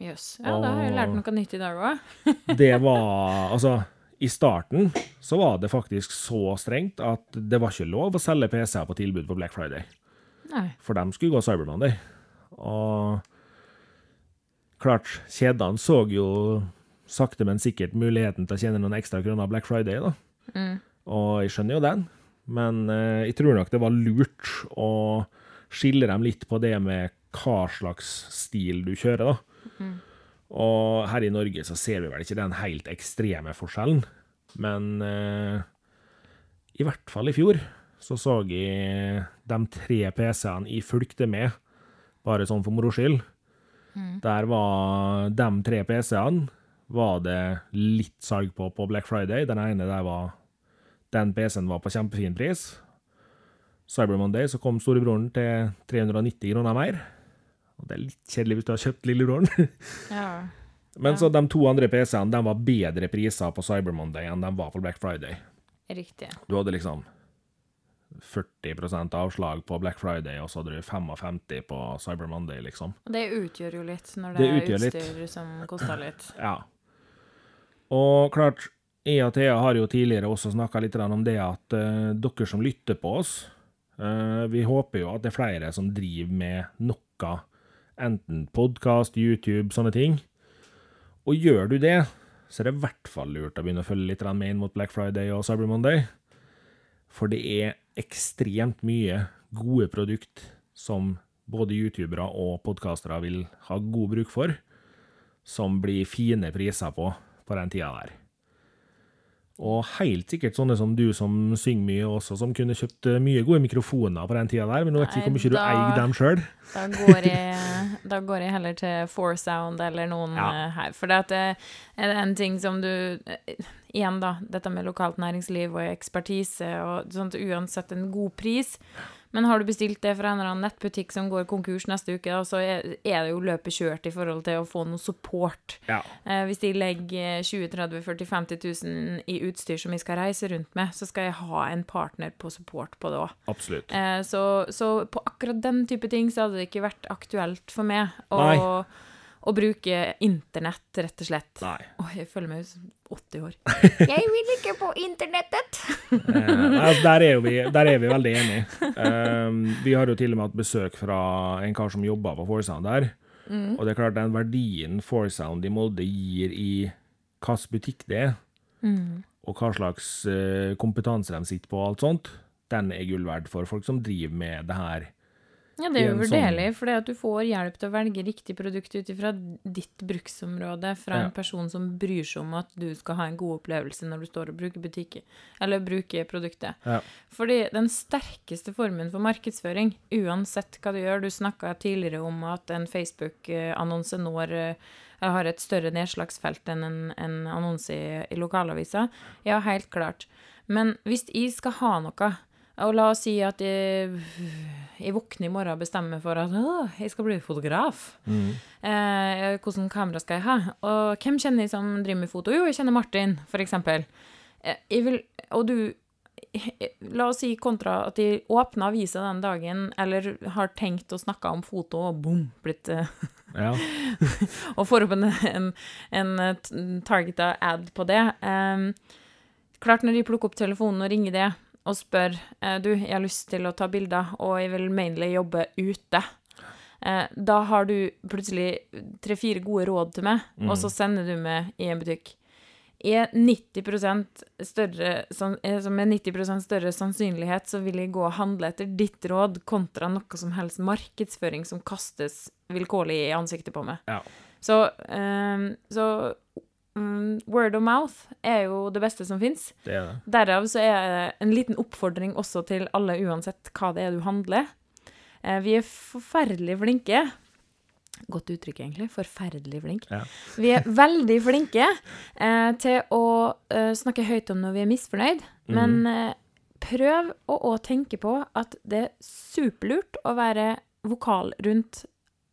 Jøss. Ja, da har jeg lært noe nytt i dag òg. Det var Altså, i starten så var det faktisk så strengt at det var ikke lov å selge PC-er på tilbud på Black Friday. Nei. For de skulle gå Cyber Monday. Og klart, kjedene så jo sakte, men sikkert muligheten til å tjene noen ekstra kroner Black Friday, da. Og jeg skjønner jo den, men eh, jeg tror nok det var lurt å skille dem litt på det med hva slags stil du kjører, da. Og her i Norge så ser vi vel ikke den helt ekstreme forskjellen, men eh, i hvert fall i fjor så så jeg de tre PC-ene jeg fulgte med, bare sånn for moro skyld. Der var de tre PC-ene var det litt salg på på Black Friday. Den ene der var Den PC-en var på kjempefin pris. Cyber Monday så kom storebroren til 390 kroner mer. Og det er litt kjedelig hvis du har kjøpt lillebroren. Ja. Men så de to andre PC-ene de var bedre priser på Cyber Monday enn de var på Black Friday. Riktig. Du hadde liksom 40% avslag på Black Friday, og så hadde du 55 på Cyber Monday, liksom. Og det utgjør jo litt når Det det, er er litt. utstyr som koster litt. Ja. Og klart, jeg og Thea har jo tidligere også snakka litt om det at uh, dere som lytter på oss, uh, vi håper jo at det er flere som driver med noe, enten podkast, YouTube, sånne ting. Og gjør du det, så er det i hvert fall lurt å begynne å følge litt med inn mot Black Friday og Cyber Monday. For det er ekstremt mye gode produkt som både youtubere og podkastere vil ha god bruk for, som blir fine priser på på den tida der. Og helt sikkert sånne som du som synger mye også, som kunne kjøpt eh, mye gode mikrofoner på den tida der, men nå vet ikke hvor mye du eier dem sjøl. Da da går jeg heller til Foursound eller noen Ja. eh, her. For det er en ting som du eh, Igjen, da. Dette med lokalt næringsliv og ekspertise og sånt, uansett en god pris. Men har du bestilt det fra en eller annen nettbutikk som går konkurs neste uke, så er er det jo løpet kjørt i forhold til å få noe support. Ja. Eh, hvis de legger 20 30 40 50 000 i utstyr som vi skal reise rundt med, så skal jeg ha en partner på support på det òg. Absolutt. Eh, så, så på akkurat den type ting så hadde det ikke vært aktuelt for meg Og, Nei. Å bruke internett, rett og slett. Nei. Oi, jeg føler meg ut som 80 år. jeg vil ikke på internettet! Eh, altså, der, er jo vi, der er vi veldig enige. Um, vi har jo til og med hatt besøk fra en kar som jobber på Forsound der. Mm. Og det er klart, den verdien Forsound i Molde gir i hvilken butikk det er, Mm. og hva slags eh, kompetanse de sitter på og alt sånt, den er gull verd for folk som driver med det her. Ja, det er jo vurderlig, for at du får hjelp til å velge riktig produkt ut ifra ditt bruksområde fra Ja. en person som bryr seg om at du skal ha en god opplevelse når du står og bruker butikken, eller bruker produktet. Ja. Fordi den sterkeste formen for markedsføring, uansett hva du gjør Du snakka tidligere om at en Facebook-annonse når eh, har et større nedslagsfelt enn en, en annonse i, i lokalavisa. Ja, helt klart. Men hvis jeg skal ha noe, og la oss si at jeg, jeg våkner i morgen og bestemmer for at jeg skal bli fotograf. Eh, hvordan kamera skal jeg ha? Og hvem kjenner jeg som driver med foto? Jo, jeg kjenner Martin, eksempel. Eh, vil, og du La oss si kontra at jeg åpna avisa den dagen, eller har tenkt å snakke om foto, og bom, blitt eh, Ja. og får opp en, en, en targeta ad på det. Eh, klart når de plukker opp telefonen og ringer det og spør eh, du, jeg har lyst til å ta bilder, og jeg vil mainly jobbe ute. Eh, da har du plutselig tre-fire gode råd til meg, og så sender du meg i en butikk. Er 90 større, eh, som med 90% større sannsynlighet så vil jeg gå og handle etter ditt råd kontra noe som helst markedsføring som kastes vilkårlig i ansiktet på meg. Ja. Så, så mm, word of mouth er jo det beste som fins. Er. Derav så er det en liten oppfordring også til alle, uansett hva det er du handler. Eh, vi er forferdelig flinke. Godt uttrykk, egentlig. Forferdelig flink. Ja. Vi er veldig flinke eh, til å eh, snakke høyt om når vi er misfornøyd, men eh, prøv å òg tenke på at det er superlurt å være vokal rundt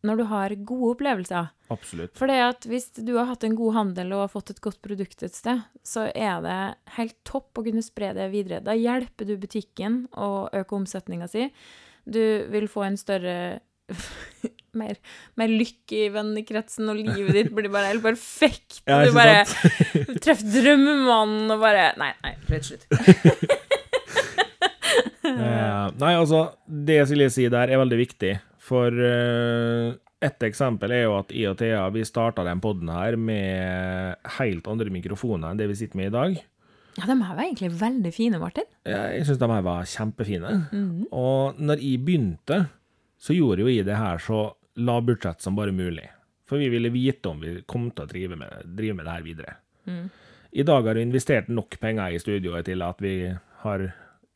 når du har gode opplevelser. Absolutt. For det at hvis du har hatt en god handel og har fått et godt produkt et sted, så er det helt topp å kunne spre det videre. Da hjelper du butikken å øke omsetninga si. Du vil få en større mer, mer lykke i vennekretsen, og livet ditt blir bare helt perfekt. Ja, du bare treffer drømmemannen og bare Nei, nei, rett slutt. Eh, nei, altså, det Silje sier der, er veldig viktig. For uh, et eksempel er jo at jeg og Thea vi starta den poden her med helt andre mikrofoner enn det vi sitter med i dag. Ja, de her var egentlig veldig fine, Martin. Ja, Jeg syns de her var kjempefine. Og når jeg begynte, så gjorde jo jeg det her så lavbudsjett som bare mulig. For vi ville vite om vi kom til å drive med, drive med det her videre. I dag har vi investert nok penger i studioet til at vi har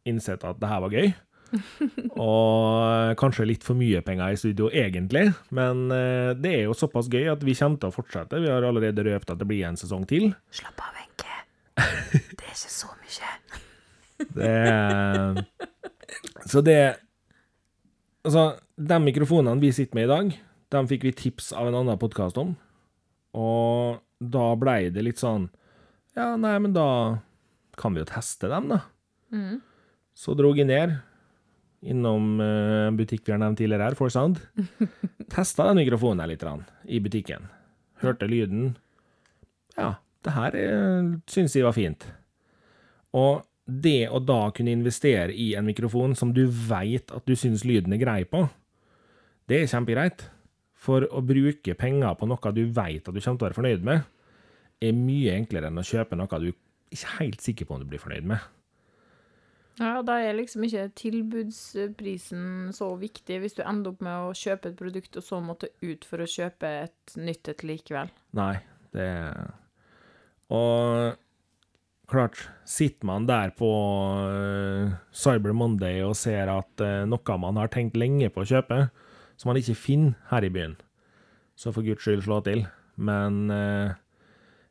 innsett at det her var gøy. Og kanskje litt for mye penger i studio, egentlig. Men eh, det er jo såpass gøy at vi kommer til å fortsette. Vi har allerede røpt at det blir en sesong til. Slapp av, Wenche. Det er ikke så mye. Det Så det Altså, de mikrofonene vi sitter med i dag, de fikk vi tips av en annen podkast om. Og da blei det litt sånn Ja, nei, men da kan vi jo teste dem, da. Så dro jeg ned innom eh, en butikk vi har nevnt tidligere her, Forsound. Testa den mikrofonen her litt i butikken. Hørte lyden. Ja, det her eh, syns jeg var fint. Og det å da kunne investere i en mikrofon som du veit at du syns lyden er grei på, det er kjempegreit. For å bruke penger på noe du veit at du kommer til å være fornøyd med, er mye enklere enn å kjøpe noe du ikke er helt sikker på om du blir fornøyd med. Ja, da er liksom ikke tilbudsprisen så viktig hvis du ender opp med å kjøpe et produkt og så måtte ut for å kjøpe et nytt et likevel. Nei, det Og klart, sitter man der på uh, Cyber Monday og ser at uh, noe man har tenkt lenge på å kjøpe, som man ikke finner her i byen, så for guds skyld slå til. Men uh,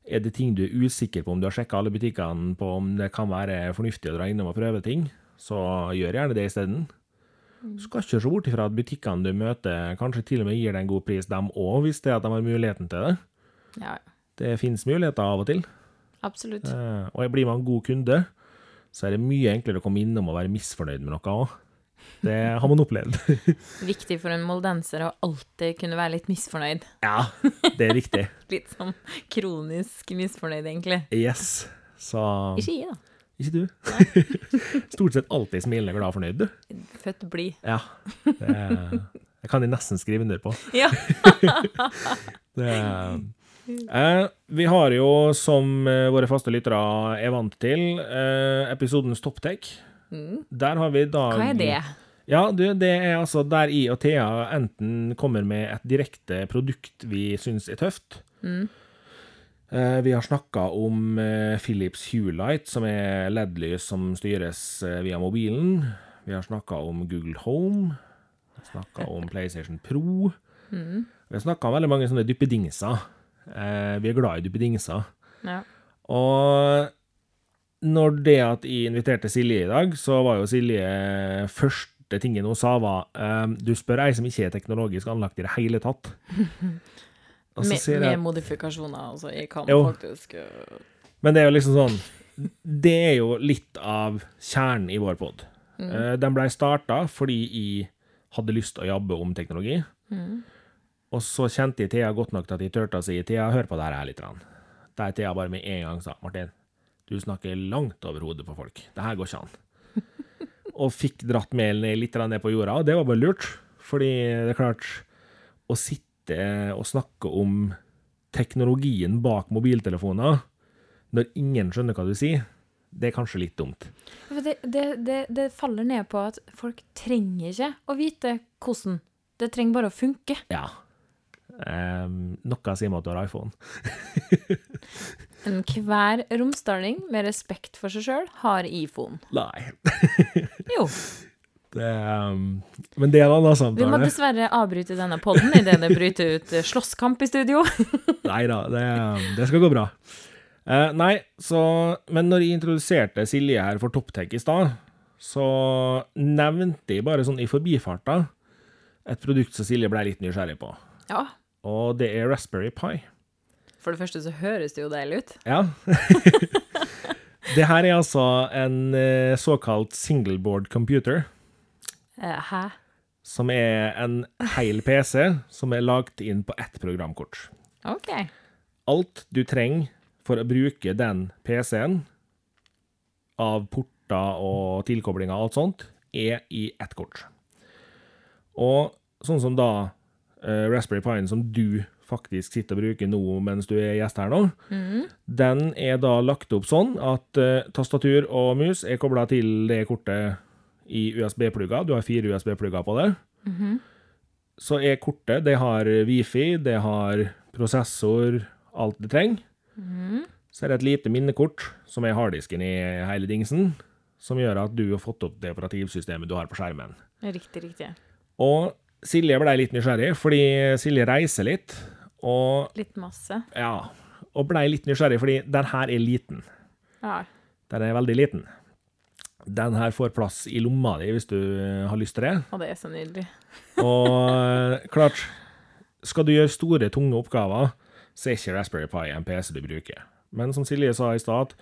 er det ting du er usikker på om du har sjekka alle butikkene på om det kan være fornuftig å dra innom og prøve ting, så gjør gjerne det isteden. Du skal ikke se bort ifra at butikkene du møter, kanskje til og med gir deg en god pris, dem òg, hvis det er at de har muligheten til det. Ja, Det finnes muligheter av og til. absolutt. Eh, og blir man god kunde, så er det mye enklere å komme innom og være misfornøyd med noe òg. Det har man opplevd. Viktig for en moldenser å alltid kunne være litt misfornøyd. ja, det er riktig. Litt sånn kronisk misfornøyd, egentlig. Yes. Så Ikke jeg, da. Ikke du? Stort sett alltid smilende, glad og fornøyd, du. Født blid. Ja. Det, kan de nesten skrive under på. Ja. Det, eh, vi har jo, som eh, våre faste lyttere er vant til, eh, episodens topptek. Mm. Der har vi dag Hva er det? Ja, du, det er altså der I og Thea enten kommer med et direkte produkt vi syns er tøft. Mm. Eh, vi har snakka om eh, Philips Hulight, som er LED-lys som styres eh, via mobilen. Vi har snakka om Google Home. Snakka om PlayStation Pro. Mm. Vi har snakka om veldig mange sånne duppedingser. Vi er glad i duppedingser. Ja. Og når det at jeg inviterte Silje i dag, så var jo Silje første tingen hun sa, var eh, Du spør ei som ikke er teknologisk anlagt i det hele tatt. Med, jeg modifikasjoner, altså. Jeg kan Jo. faktisk øh, Men det er jo liksom sånn Det er jo litt av kjernen i vår pod. Mm. den blei starta fordi jeg hadde lyst til å jobbe om teknologi. mm. Og så kjente jeg Thea godt nok til at jeg turte å si Thea, hør på det her litt. grann». Der Thea bare med en gang sa Martin, du snakker langt over hodet på folk. Det her går ikke an. og fikk dratt melene litt ned på jorda, og det var bare lurt. Fordi det er klart Å sitte og snakke om teknologien bak mobiltelefoner når ingen skjønner hva du sier, det er kanskje litt dumt. Det, det, det, det faller ned på at folk trenger ikke å vite hvordan. Det trenger bare å funke. Ja. Um, noe sier meg at du har iPhone. Enhver romsdaling med respekt for seg sjøl har iPhone. Nei. Jo. Det, um, men det er en annen Vi må dessverre avbryte denne podden idet det bryter ut eh, slåsskamp i studio. Nei da, det, det skal gå bra. Uh, nei, så Men når jeg introduserte Silje her for Toptech i stad, så nevnte jeg bare sånn i forbifarta et produkt som Silje ble litt nysgjerrig på. Ja. Og det er Raspberry Pi. For det første så høres det jo deilig ut. Ja. det her er altså en eh, såkalt singleboard computer, Eh, hæ? som er en hel PC som er lagt inn på ett programkort. OK. alt du trenger for å bruke den PC-en, av porter og tilkoblinger og alt sånt, er i ett kort. Og sånn som da eh, Raspberry Pi som du faktisk sitter og bruker nå mens du er gjest her nå, mm. den er da lagt opp sånn at uh, tastatur og mus er kobla til det kortet i USB-plugger. Du har fire USB-plugger på det. Mhm. Så er kortet Det har wifi, det har prosessor, alt det trenger. Mhm. Så er det et lite minnekort, som er harddisken i hele dingsen, som gjør at du har fått opp det operativsystemet du har på skjermen. Riktig, riktig. Og Silje ble litt nysgjerrig, fordi Silje reiser litt, og Litt masse. ja, og ble litt nysgjerrig fordi den her er liten. Ja. Den er veldig liten. Den her får plass i lomma di hvis du eh, har lyst til det. Og det er så nydelig. Og eh, klart, skal du gjøre store, tunge oppgaver, så er ikke Raspberry Pi en PC du bruker. Men som Silje sa i stad,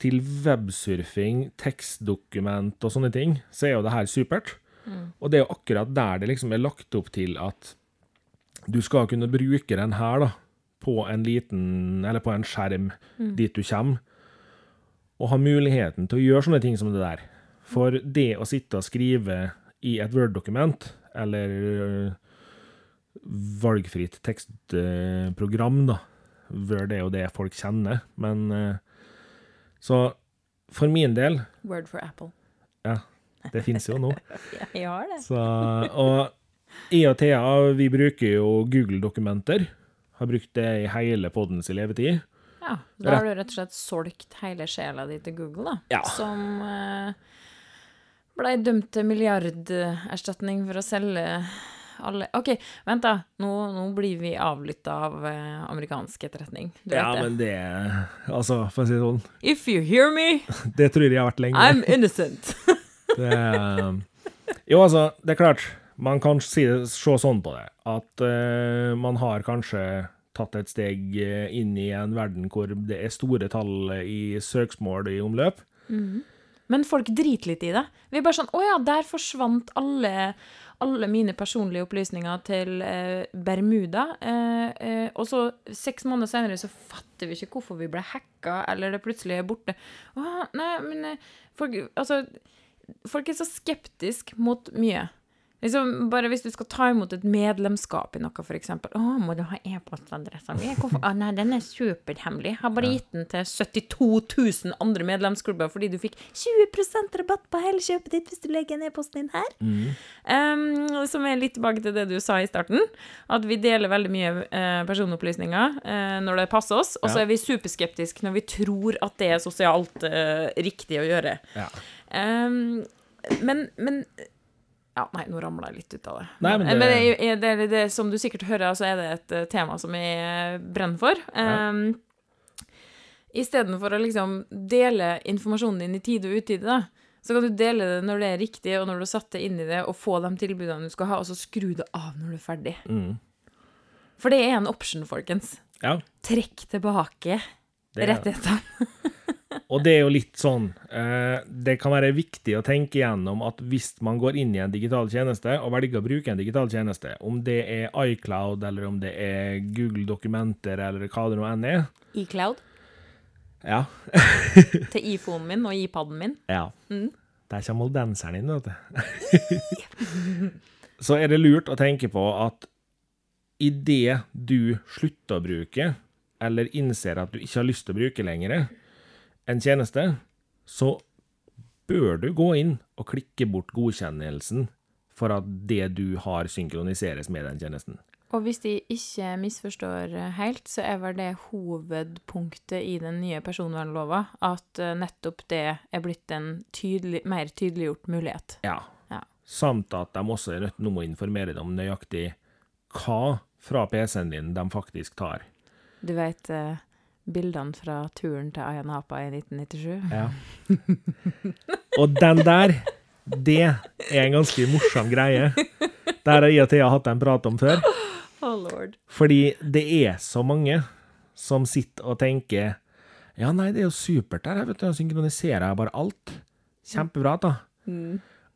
til websurfing, tekstdokument og sånne ting, så er jo det her supert. Og det er jo akkurat der det liksom er lagt opp til at du skal kunne bruke den her da, på en liten, eller på en skjerm dit du kommer. og ha muligheten til å gjøre sånne ting som det der. For det å sitte og skrive i et Word-dokument, eller øh, valgfritt tekstprogram, da Word er jo det folk kjenner, men øh, Så for min del Word for Apple. Ja, det fins jo nå. Ja, jeg har det. Så, og jeg og Thea vi bruker jo Google-dokumenter. Har brukt det i hele podens levetid. Ja, Da har du rett og slett solgt hele sjela di til Google, da. Ja. Som eh, blei dømt til milliarderstatning for å selge alle OK, vent, da. Nå, nå blir vi avlytta av eh, amerikansk etterretning. Du Ja, vet det. men det Altså, for å si det sånn, If you hear me, det tror jeg har vært lenge. I'm innocent. Det, jo, altså, det er klart. Man kan si se sånn på det. At uh, man har kanskje tatt et steg eh, inn i en verden hvor det er store tall i søksmål i omløp. Men folk driter litt i det. Vi er bare sånn Å ja, der forsvant alle, alle mine personlige opplysninger til eh, Bermuda. Eh, eh, og så seks måneder senere så fatter vi ikke hvorfor vi ble hacka, eller det plutselig er borte. Å, nei, men eh, folk, altså, folk er så skeptiske mot mye. Liksom, bare hvis du skal ta imot et medlemskap i noe, eksempel. Å, må du ha e-postadressa mi?' Å, nei, den er superhemmelig. Har bare gitt den til 72 000 andre medlemsklubber fordi du fikk 20% rabatt på hele kjøpet ditt hvis du legger ned posten din her. Um, som er litt tilbake til det du sa i starten. At vi deler veldig mye uh, personopplysninger uh, når det passer oss, og så Ja. er vi superskeptiske når vi tror at det er sosialt uh, riktig å gjøre. Ja. Um, men, men ja, nei, nå ramla jeg litt ut av det. Nei, men men det- det, er det, er det, det, som du sikkert hører, så er det et eh, tema som jeg brenner for. Ja. Um, Istedenfor å liksom dele informasjonen din i tide og utide, da, så kan du dele det når det er riktig, og når du har satt deg inn i det, og få de tilbudene du skal ha, og så skru det av når du er ferdig. Mm. For det er en option, folkens. Ja, Trekk tilbake det rettighetene. og det er jo litt sånn eh, Det kan være viktig å tenke gjennom at hvis man går inn i en digital tjeneste og velger å bruke en digital tjeneste, om det er iCloud, eller om det er Google Dokumenter, eller hva det nå enn er iCloud Ja. til iPhonen min og iPaden min. ja. Mm. Der kommer moldenseren inn, vet du. Så er det lurt å tenke på at idet du slutter å bruke, eller innser at du ikke har lyst til å bruke lenger en tjeneste, så bør du gå inn og klikke bort godkjennelsen for at det du har, synkroniseres med den tjenesten. Og hvis de ikke misforstår helt, så er vel det hovedpunktet i den nye personvernlova, at eh, nettopp det er blitt en tydelig, mer tydeliggjort mulighet. Ja. Ja. Samt at de også er nødt til å informere deg om nøyaktig hva fra PC-en din de faktisk tar. Du vet eh, bildene fra turen til Ayia Napa i 1997? Ja. Og den der, det er en ganske morsom greie. Der har jeg og Thea hatt en prat om før. Oh lord. Fordi det er så mange som sitter og tenker Ja, nei, det er jo supert der, vet du. Jeg synkroniserer jeg bare alt. Kjempebra, da.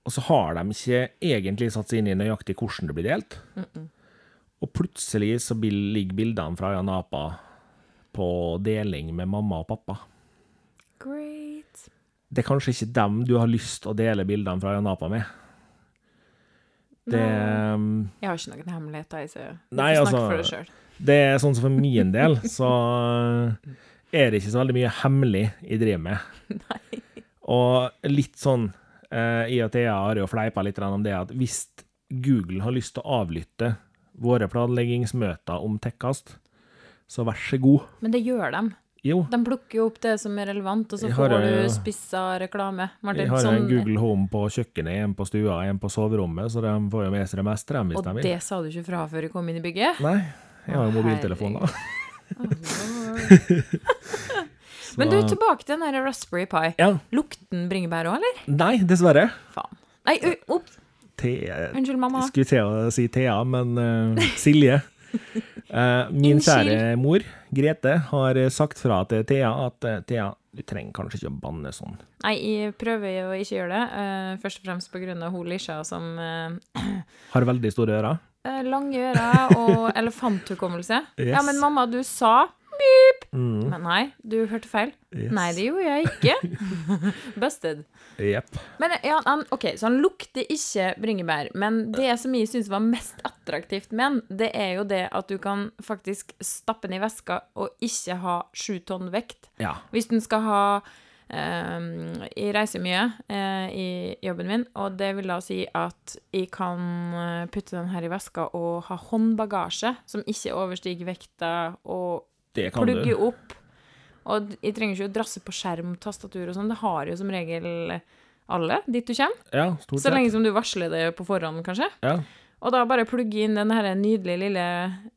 Og så har de ikke egentlig satt seg inn i nøyaktig hvordan det blir delt. Og plutselig så ligger bildene fra Jan Apa på deling med mamma og pappa. Great. det er kanskje ikke dem du har lyst til å dele bildene fra Janapa med. Det, no. Jeg har ikke noen hemmeligheter, jeg, så Nei, får altså- for deg sjøl. det er sånn som for min del, så er det ikke så veldig mye hemmelig jeg driver med. Og litt sånn eh, I og jeg har jo fleipa litt om det at hvis Google har lyst til å avlytte våre planleggingsmøter om tekkast, så vær så god. Men det gjør de. Jo, De plukker jo opp det som er relevant, og så får du spissa reklame. Martin, jeg har sånn... en Google Home på kjøkkenet, en på stua, en på soverommet, så de får jo med seg det meste, de, hvis Og de vil. Og det sa du ikke fra før du kom inn i bygget? Nei, jeg har jo mobiltelefon, da. Men du, tilbake til den der Raspberry Pi. Ja. Lukten bringebær òg, eller? Nei, dessverre. Faen. Nei, opp! Unnskyld, mamma. Skulle til å si Thea, men uh, Silje. Eh, min kjære mor, Grete, har eh, sagt fra til Thea at eh, Thea, du trenger kanskje ikke å banne sånn. Nei, jeg prøver å ikke gjøre det. først og fremst av hun Lisha som Har veldig store ører. Lange ører og elefanthukommelse. Ja, men mamma, du sa pip! Mm. Men nei, du hørte feil. Yes. Nei, det gjorde jeg ikke. Busted. Yep. Men ja, han, ok, Så han lukter ikke bringebær. Men det som jeg syns var mest attraktivt med han, det er jo det at du kan faktisk stappe den i veska og ikke ha sju tonn vekt. Ja. Hvis den skal ha ehm, Jeg reiser mye eh, i jobben min, og det vil da si at jeg kan eh, putte den her i veska og ha håndbagasje som ikke overstiger vekta, og Det kan plugge du. opp. Og jeg trenger ikke å drasse på skjerm, tastatur og sånn. Det har jo som regel alle dit du kommer. Ja, stort sett. Så lenge som du varsler det på forhånd, kanskje. Ja. Og da bare plugge inn den nydelige lille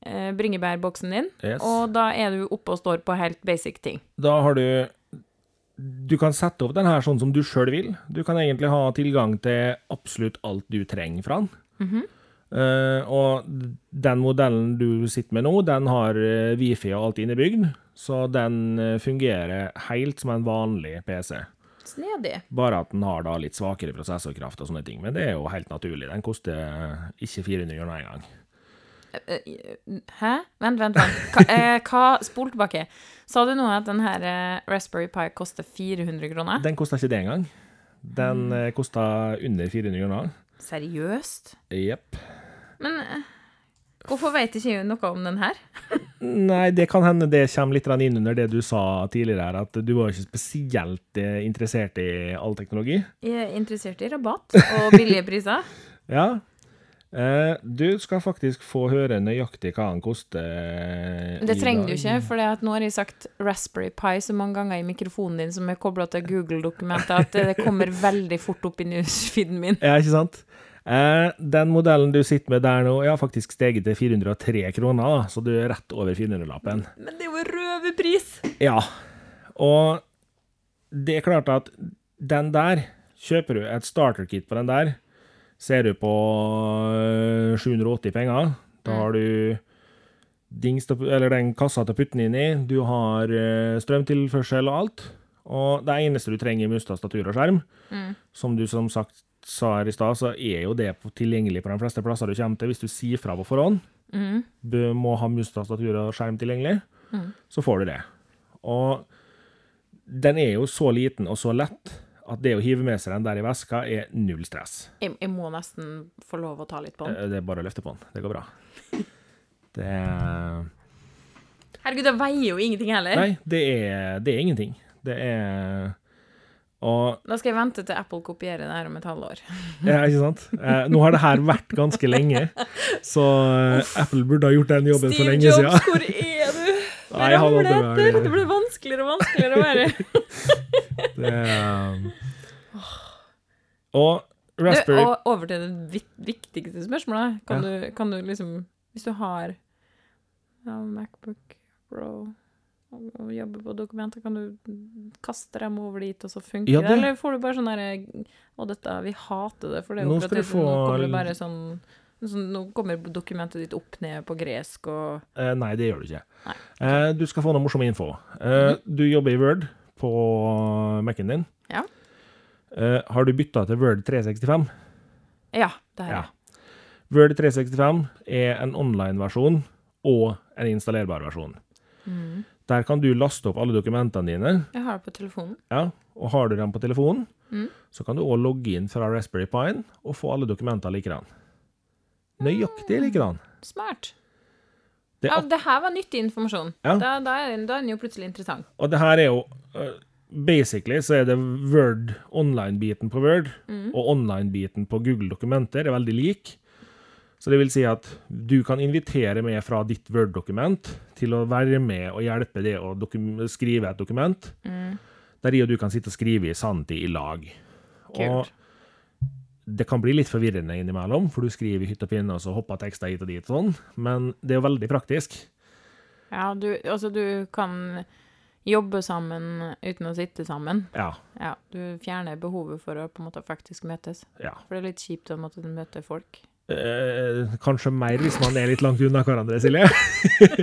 eh, bringebærboksen din, Yes. og da er du oppe og står på helt basic ting. Da har du Du kan sette opp den her sånn som du sjøl vil. Du kan egentlig ha tilgang til absolutt alt du trenger fra den. Mhm. Eh, og den modellen du sitter med nå, den har uh, wifi og alt innebygd, så den uh, fungerer helt som en vanlig PC. Snedig. Bare at den har da litt svakere prosessorkraft og sånne ting. Men det er jo helt naturlig. Den koster ikke 400 kroner engang. Hæ? Vent, vent, vent. Hva, hva Spol tilbake. Sa du nå at den her Raspberry Pi koster 400 kroner? Den koster ikke det engang. Den Mm. koster under 400 kroner. Seriøst? Jepp. Men eh, hvorfor vet ikke jeg noe om den her? Nei, det kan hende det kommer litt inn under det du sa tidligere, her, at du var ikke spesielt eh, interessert i all teknologi. Jeg er interessert i rabatt og billige priser. Ja. Eh, du skal faktisk få høre nøyaktig hva den koster. Det trenger du ikke, for nå har jeg sagt Raspberry Pi så mange ganger i mikrofonen din som er kobla til Google-dokumentet, at det kommer veldig fort opp i newsfeeden min. Ja, ikke sant? Eh, den modellen du sitter med der nå, har faktisk steget til 403 kroner, så du er rett over 400-lappen. Men det er jo røverpris! Ja, og det er klart at den der, kjøper du et starter-kit på den der, ser du på øh, 780 penger, da har du dings, eller den kassa til å putte den inn i, du har øh, strømtilførsel og alt, og det eneste du trenger er mus, statur og skjerm, Mm. som du som sagt sa her i stad, så er jo det tilgjengelig på de fleste plasser du kommer til, hvis du sier fra på forhånd, Mm. du må ha mustastatur og skjerm tilgjengelig, Mm. så får du det. Og den er jo så liten og så lett at det å hive med seg den der i veska er null stress. Jeg, jeg må nesten få lov å ta litt på den. Eh, Det er bare å løfte på den. Det går bra. Det er Herregud, det veier jo ingenting heller. Nei, det er, det er ingenting. Det er Og Da skal jeg vente til Apple kopierer det her om et halvår. Ja, ikke sant? Eh, nå har det her vært ganske lenge, så Uff, Apple burde ha gjort den jobben for lenge siden. hvor er du? Nei, jeg hadde det, etter. det. ble blir vanskeligere og vanskeligere å være. Det er, og Raspberry du, over til det viktigste spørsmålet. Kan, du, kan du liksom Hvis du har ja, Macbook Pro og, jobbe jobber på dokumenter, kan du kaste dem over dit, og så funker Ja, det? Eller får du bare sånn herre Å, dette Vi hater det, for det er operativt, Nå kommer det bare sånn Sånn, nå kommer dokumentet ditt opp ned på gresk og Eh, nei, det gjør du ikke. Nei, Eh, du skal få noe morsom info. Eh, Du jobber i Word på Mac-en din. Ja. Eh, har du bytta til Word 365? Ja, det har Ja. jeg. Word 365 er en online-versjon og en installerbar versjon. Mm. Der kan du laste opp alle dokumentene dine, Jeg har det på telefonen. ja, og har du dem på telefonen, Mm. så kan du òg logge inn fra Raspberry Pine og få alle dokumentene likedan. Nøyaktig likedan. Smart. Det Ja, det her var nyttig informasjon. Ja. Da, da, er, den- da er den jo plutselig interessant. Og det her er jo eh, Basically så er det Word, online-biten på Word Mm. og online-biten på Google Dokumenter er veldig lik. Så det vil si at du kan invitere meg fra ditt Word-dokument til å være med og hjelpe det å skrive et dokument, Mm. der jeg og du kan sitte og skrive i sanntid i lag. Og det kan bli litt forvirrende innimellom, for du skriver i hytt og pinne, og så hopper tekster hit og dit og sånn, men det er jo veldig praktisk. Ja, du, altså du kan jobbe sammen uten å sitte sammen. Ja. Ja, du fjerner behovet for å på en måte faktisk møtes. ja. For det er litt kjipt å måtte møte folk. Eh, kanskje mer hvis man er litt langt unna hverandre, Silje.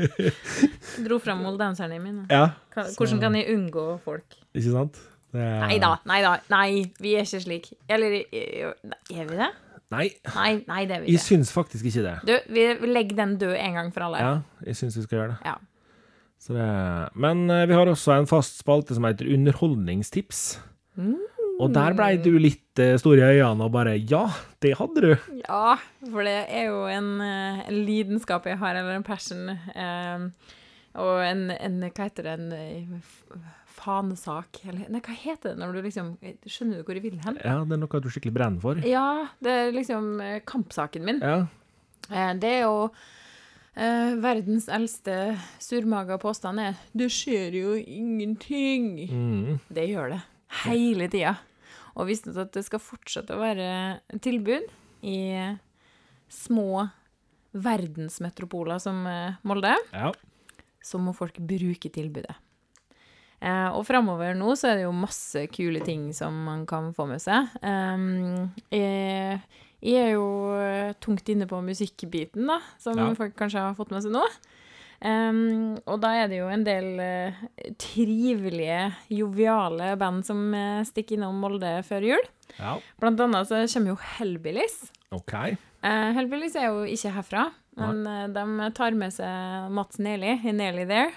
Dro frem moldenserne mine. Ja, Hvordan kan jeg unngå folk? ikke sant? Det er- Nei da, nei da. Nei, vi er ikke slik. Eller er vi det? Nei, Nei, nei, det er vi ikke. jeg syns faktisk ikke det. Du, vi legger den død en gang for alle. Ja, jeg syns vi skal gjøre det. Ja. Så det, men eh, vi har også en fast spalte som heter Underholdningstips. Og der blei du litt eh, stor i øynene og bare Ja, det hadde du! Ja, for det er jo en, eh, en lidenskap jeg har, eller en passion. eh, og en, en Hva heter det? En eh, fanesak? Eller nei, hva heter det når du liksom Skjønner du hvor jeg vil hen? Ja, det er noe du skikkelig brenner for. Ja, det er liksom kampsaken min. Ja. Eh, Det er jo eh, verdens eldste surmaga påstand er 'Det skjer jo ingenting'. Mm. Det gjør det. Hele tida. Og visste at det skal fortsette å være tilbud i små verdensmetropoler som eh, Molde, ja. så må folk bruke tilbudet. Eh, og framover nå så er det jo masse kule ting som man kan få med seg. Um, jeg, jeg er jo eh, tungt inne på musikkbiten, da, som Ja. folk kanskje har fått med seg nå. Um, og da er det jo en del uh, trivelige, joviale band som uh, stikker innom Molde før jul. ja. Blant annet så kommer jo Hellbillies. OK. Uh, Hellbillies er jo ikke herfra, men uh, de tar med seg Mats Neli i Nelly There.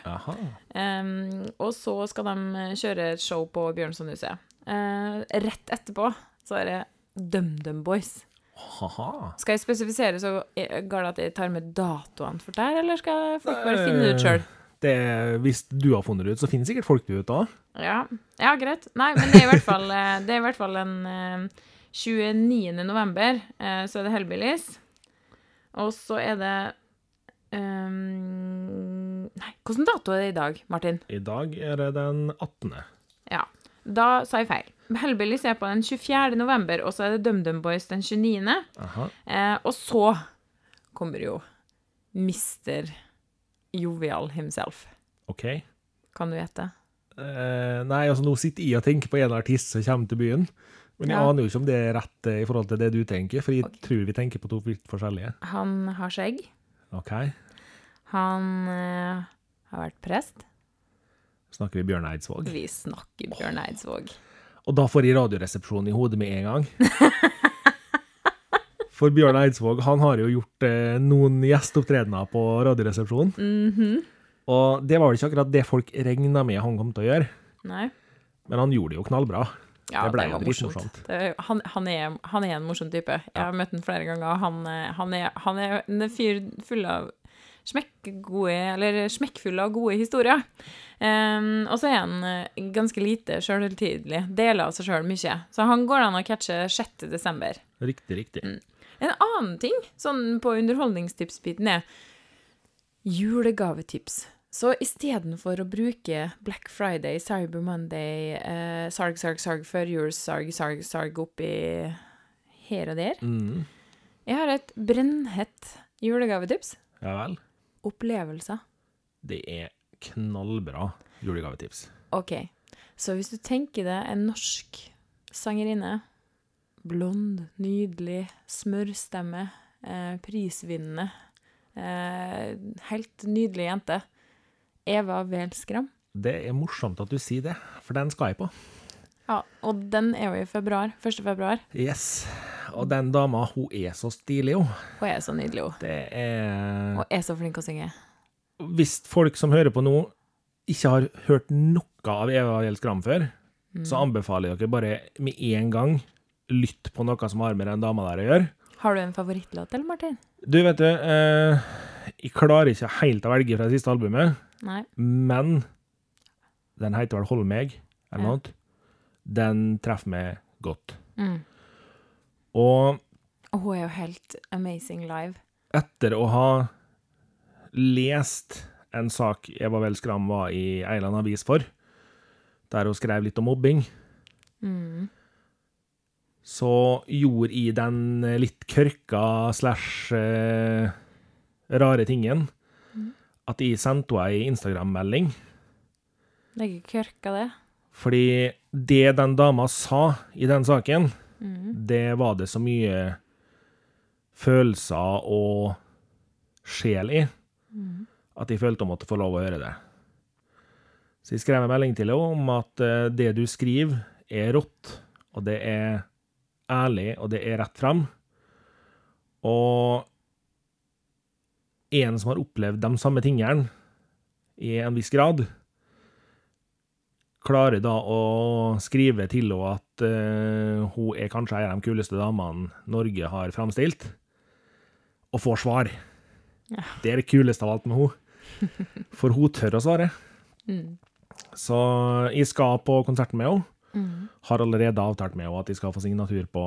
Um, og så skal de kjøre et show på Bjørnsonhuset. Rett etterpå så er det DumDum Boys. Haha. Skal jeg spesifisere så galt at jeg tar med datoene for der, eller skal folk bare finne det ut sjøl? Det, hvis du har funnet det ut, så finner sikkert folk det ut òg. Ja. ja, greit. Nei, men det er i hvert fall, eh, det er i hvert fall en eh, 29. november, eh, så er det Hellbillies. Og så er det um, Nei, hvilken dato er det i dag, Martin? I dag er det den 18. Ja, da sa jeg feil. Hellbillies er på den 24. november, og så er det DumDum Boys den 29. Eh, og så kommer jo Mr. Jovial himself. OK. Kan du gjette? Eh, nei, altså nå sitter jeg og tenker på en artist som kommer til byen. Men jeg Ja. aner jo ikke om det er rett eh, i forhold til det du tenker, for jeg okay. tror vi tenker på to vidt forskjellige. Han har skjegg. OK. Han eh, har vært prest. Snakker vi Bjørn Eidsvåg. Vi snakker Bjørn Eidsvåg. Og da får jeg Radioresepsjonen i hodet med en gang. For Bjørn Eidsvåg han har jo gjort eh, noen gjesteopptredener på Radioresepsjonen. Mhm. Og det var vel ikke akkurat det folk regna med han kom til å gjøre, Nei. men han gjorde det jo knallbra. Ja, Det ble jo morsomt. Det- Han, han, er, han er en morsom type. Jeg har møtt ham flere ganger. Han, eh, han, er, han er en fyr full av smekkgode, eller smekkfull av gode historier. Um, og så er han eh, ganske lite sjølhøytidelig. Deler av seg sjøl mye. Så han går an å catche 6. desember. Riktig, riktig. Mm. En annen ting sånn på underholdningstipsbiten er julegavetips. Så istedenfor å bruke Black Friday, Cyber Monday, eh, sarg, sarg, sarg, førjuls, sarg, sarg, sarg oppi her og der Mm. Jeg har et brennhett julegavetips. Ja vel. Opplevelser. Det er knallbra julegavetips. OK. Så hvis du tenker deg en norsk sangerinne Blond, nydelig, smørstemme, eh, prisvinnende eh, Helt nydelig jente. Eva Welskram. Det er morsomt at du sier det, for den skal jeg på. Ja, og den er jo i februar. 1. februar. Yes. Og den dama, hun er så stilig, hun. Hun er så nydelig, hun. Det er Og er så flink å synge. Hvis folk som hører på nå, ikke har hørt noe av Eva Gjeld Skram før, så anbefaler jeg dere bare med en gang lytt på noe som har med den dama der å gjøre. Har du en favorittlåt, eller, Martin? Du, vet du, eh, jeg klarer ikke helt å velge fra det siste albumet, Nei. men den heter vel Hold meg, eller Ja. noe. Den treffer meg godt. Mm. Og Og hun er jo helt amazing live. etter å ha lest en sak Eva Vel Skram var i Eiland Avis for, der hun skrev litt om mobbing, Mm. så gjorde jeg den litt kørka slash eh, rare tingen at jeg sendte henne ei Instagram-melding. Det er ikke kørka, det. Fordi det den dama sa i den saken, Mm. det var det så mye følelser og sjel i at jeg følte hun måtte få lov å høre det. Så jeg skrev en melding til henne om at eh, det du skriver, er rått, og det er ærlig, og det er rett fram. Og en som har opplevd de samme tingene i en viss grad, klarer da å skrive til henne at uh, hun er kanskje en av de kuleste damene Norge har framstilt, og får svar. Ja. Det er det kuleste av alt med henne. For hun tør å svare. Mm. Så jeg skal på konserten med henne. Mm. Har allerede avtalt med henne at jeg skal få signatur på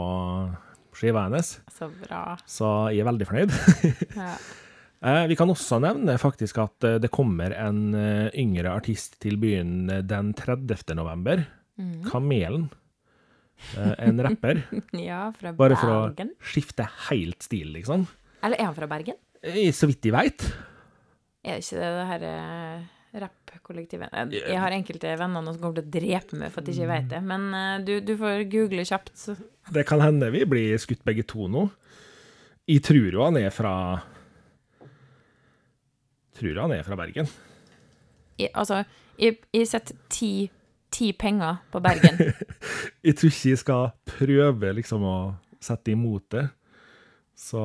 skiva hennes. Så bra. Så jeg er veldig fornøyd. Ja. Eh, Vi kan også nevne faktisk at eh, det kommer en eh, yngre artist til byen den 30. november. Mm. Kamelen. En rapper. ja, fra Bergen. Bare for å skifte helt stil, liksom. Eller er han fra Bergen? Så vidt de veit. Er ikke det det her eh, rappkollektivet Jeg har enkelte venner nå som kommer til å drepe meg for at jeg ikke vet det, men eh, du, du får google kjapt. Så. Det kan hende vi blir skutt begge to nå. Jeg tror jo han er fra Tror han er fra Bergen. I, altså, jeg, setter ti, ti penger på Bergen. Jeg tror ikke jeg skal prøve liksom å sette imot det. Så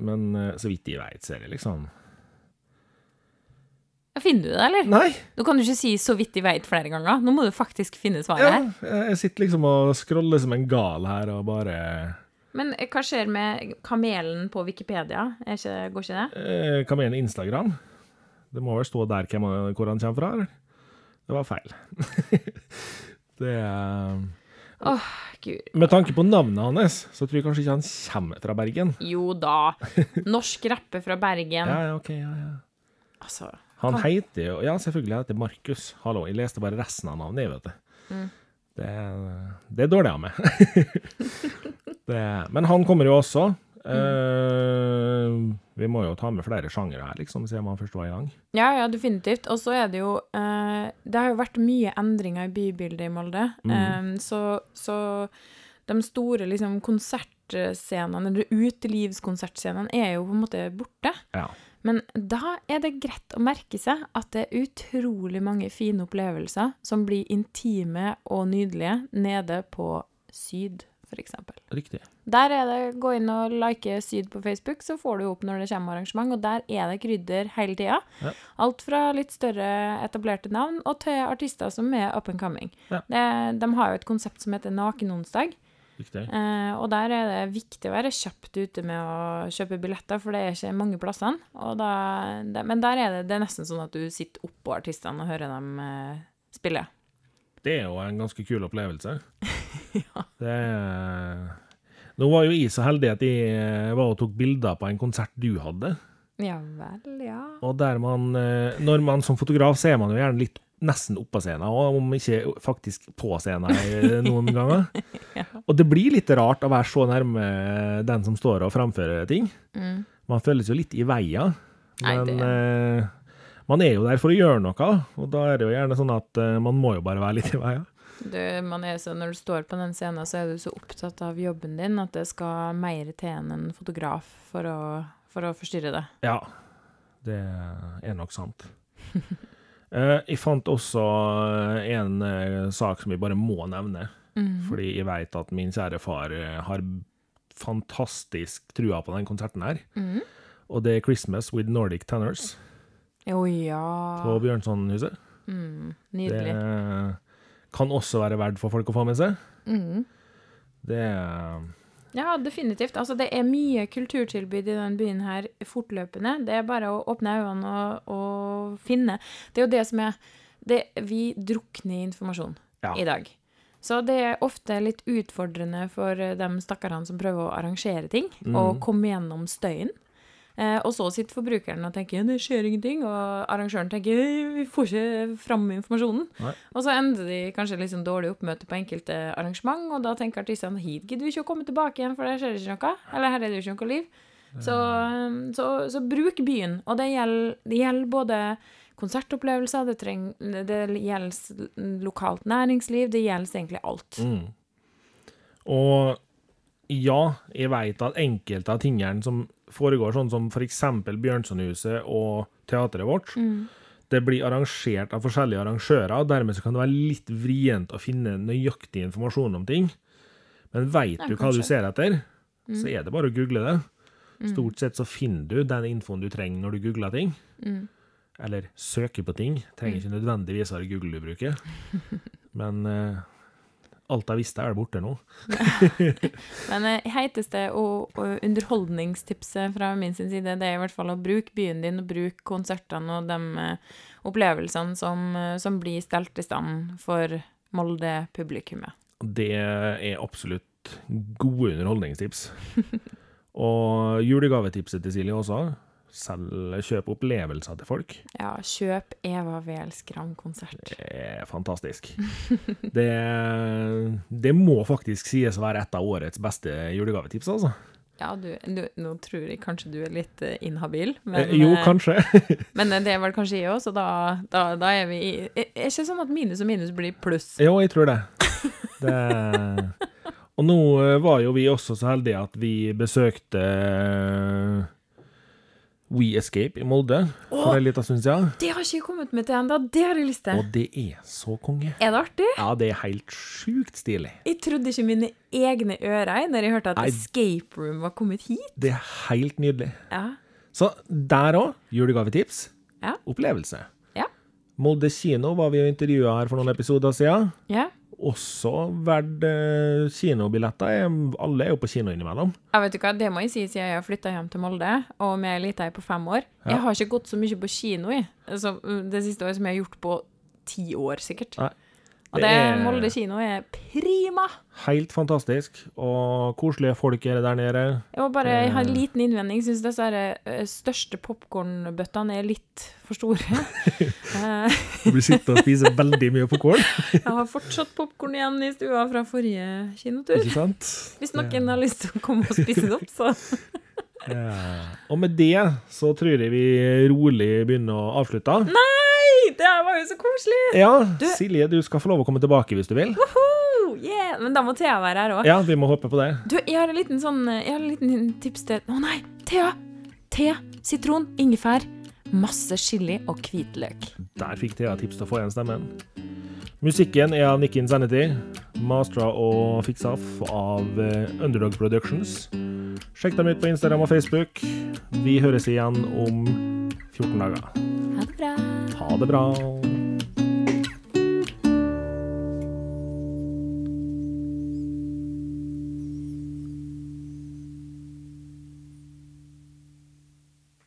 Men eh, så vidt jeg veit, så er det liksom Finner du det, eller? Nei! Nå kan du ikke si 'så vidt jeg veit' flere ganger. Nå må du faktisk finne svaret Ja, her. jeg sitter liksom og scroller som en gal her og bare Men eh, hva skjer med kamelen på Wikipedia? Ikke, går ikke det? eh, Kamelen Instagram. Det må vel stå der hvem, hvor han kommer fra, eller? Det var feil. det er Gud. Med tanke på navnet hans, så tror jeg kanskje ikke han kommer fra Bergen. Jo da. Norsk rapper fra Bergen. Ja, ja, ok, ja, ja. Altså Han Kan- heter jo Ja, selvfølgelig heter Markus. Hallo, jeg leste bare resten av navnet, vet du. Mm. Det, det er dårlig av meg. men han kommer jo også. Eh, vi må jo ta med flere sjangere her, liksom, siden man først var i gang. Ja, ja, definitivt. Og så er det jo eh, Det har jo vært mye endringer i bybildet i Molde. Mm. Eh, så, så de store liksom konsertscenene, eller utelivskonsertscenene, er jo på en måte borte. Ja. Men da er det greit å merke seg at det er utrolig mange fine opplevelser som blir intime og nydelige nede på Syd, f.eks. Riktig. Der er det gå inn og like Syd på Facebook, så får du opp når det kommer arrangement, og der er det krydder hele tida. Ja. Alt fra litt større etablerte navn og til artister som er up and coming. Ja. Det, de har jo et konsept som heter Nakenonsdag, eh, og der er det viktig å være kjapt ute med å kjøpe billetter, for det er ikke mange plassene. Og da, det, men der er det, det er nesten sånn at du sitter oppå artistene og hører dem eh, spille. Det er jo en ganske kul opplevelse. Ja. Det er... Nå var jo jeg så heldig at jeg eh, var og tok bilder på en konsert du hadde. Ja vel, ja. Og der man eh, Når man som fotograf ser man jo gjerne litt nesten oppå scenen, og om ikke faktisk på scenen eh, noen ganger. Ja. Og det blir litt rart å være så nærme den som står og framfører ting. Mm. Man føles jo litt i Nei, men det- eh, man er jo der for å gjøre noe, og da er det jo gjerne sånn at man må jo bare være litt i veien. Du, man er så, når du står på den scenen, så er du så opptatt av jobben din at det skal mer til enn en fotograf for å, for å forstyrre det. Ja, det er nok sant. Eh, jeg fant også eh, en eh, sak som jeg bare må nevne, Mm. fordi jeg vet at min kjære far eh, har fantastisk trua på den konserten her. Mm. Og det er 'Christmas with Nordic Tenors' Å ja. på Bjørnsonhuset. Mm. Det Nydelig. Kan også være verdt for folk å få med seg. Mm. Det er Ja, definitivt. Altså, det er mye kulturtilbud i den byen her fortløpende. Det er bare å åpne øynene og, og finne. Det er jo det som er det, Vi drukner i informasjon Ja. i dag. Så det er ofte litt utfordrende for eh, de stakkarene som prøver å arrangere ting, å og komme gjennom støyen. Eh, og så sitter forbrukeren og tenker det skjer ingenting, og arrangøren tenker «Eh, vi får ikke fram informasjonen. Nei. Og så ender de kanskje litt sånn dårlig oppmøte på enkelte arrangement, og da tenker artistene hit gidder vi ikke å komme tilbake igjen, for der skjer det ikke noe. Eller her er det jo ikke noe liv. Så, så, så bruk byen. Og det gjelder, det gjelder både konsertopplevelser, det, treng, det gjelder lokalt næringsliv, det gjelder egentlig alt. Mm. Og ja, jeg veit at enkelte av tingene som foregår, sånn som f.eks. Bjørnsonhuset og teatret vårt, Mm. det blir arrangert av forskjellige arrangører, og dermed så kan det være litt vrient å finne nøyaktig informasjon om ting. Men veit du hva du ser etter, så Mm. er det bare å google det. Stort sett så finner du den infoen du trenger når du googler ting. Mm. eller søker på ting. Trenger ikke nødvendigvis være Google du bruker. Men eh, alt jeg visste, er borte nå. Men eh, heiteste og, og underholdningstipset fra min side, det er i hvert fall å bruke byen din, og bruke konsertene og de eh, opplevelsene som, eh, som blir stelt i stand for Molde-publikummet. Det er absolutt gode underholdningstips. Og julegavetipset til Silje også. Selv kjøp opplevelser til folk. Ja, kjøp Eva Wels Gram-konsert. Det er fantastisk. Det, det må faktisk sies å være et av årets beste julegavetips, altså. Ja, du, du, nå tror jeg kanskje du er litt eh, inhabil, men, Eh, jo, eh, kanskje. men eh, det er vel kanskje jeg òg, så da, da, da er vi i Er ikke sånn at minus og minus blir pluss? Jo, jeg tror det. det. Og nå var jo vi også så heldige at vi besøkte We Escape i Molde for Åh! en liten stund siden. Det har ikke jeg kommet med til ennå, det har jeg lyst til. Og det er så konge. Er det artig? Ja, det er helt sjukt stilig. Jeg trodde ikke mine egne ører når jeg hørte at Nei. Escape Room var kommet hit. Det er helt nydelig. Ja. Så der òg, julegavetips. Ja. Opplevelse. Molde kino var vi jo intervjua her for noen episoder siden. ja. Også verdt eh, kinobilletter. Er- Alle er jo på kino innimellom. Ja, vet du hva, Det må jeg si siden jeg har flytta hjem til Molde, og med ei lita på fem år. Ja. Jeg har ikke gått så mye på kino i. Altså, det siste året som jeg har gjort på ti år, sikkert. Nei, og det det, er- Molde kino er prima! Helt fantastisk. Og koselige folk er det der nede. Jeg må bare jeg har en liten innvending. Syns disse her, eh, største popkornbøttene er litt for store. Eh, Du blir sittende og spise veldig mye popkorn. jeg har fortsatt popkorn igjen i stua fra forrige kinotur. Ikke sant? Hvis noen har lyst til å komme og spise det opp, så Ja. Og med det så tror jeg vi rolig begynner å avslutte. Nei! Det her var jo så koselig! Ja, Du- Silje, du skal få lov å komme tilbake hvis du vil. Oh, yeah. Men da må Thea være her òg. Ja, vi må håpe på det. Du, jeg har en liten sånn Jeg har en liten tips til Å nei, Thea! Te, sitron, ingefær, masse chili og hvitløk. Der fikk Thea tips til å få igjen stemmen. Musikken er av Nick Insanity, mastra og fiksa av eh, Underdog Productions. Sjekk dem ut på Instagram og Facebook. Vi høres igjen om 14 dager. Ha det bra. Ha det bra.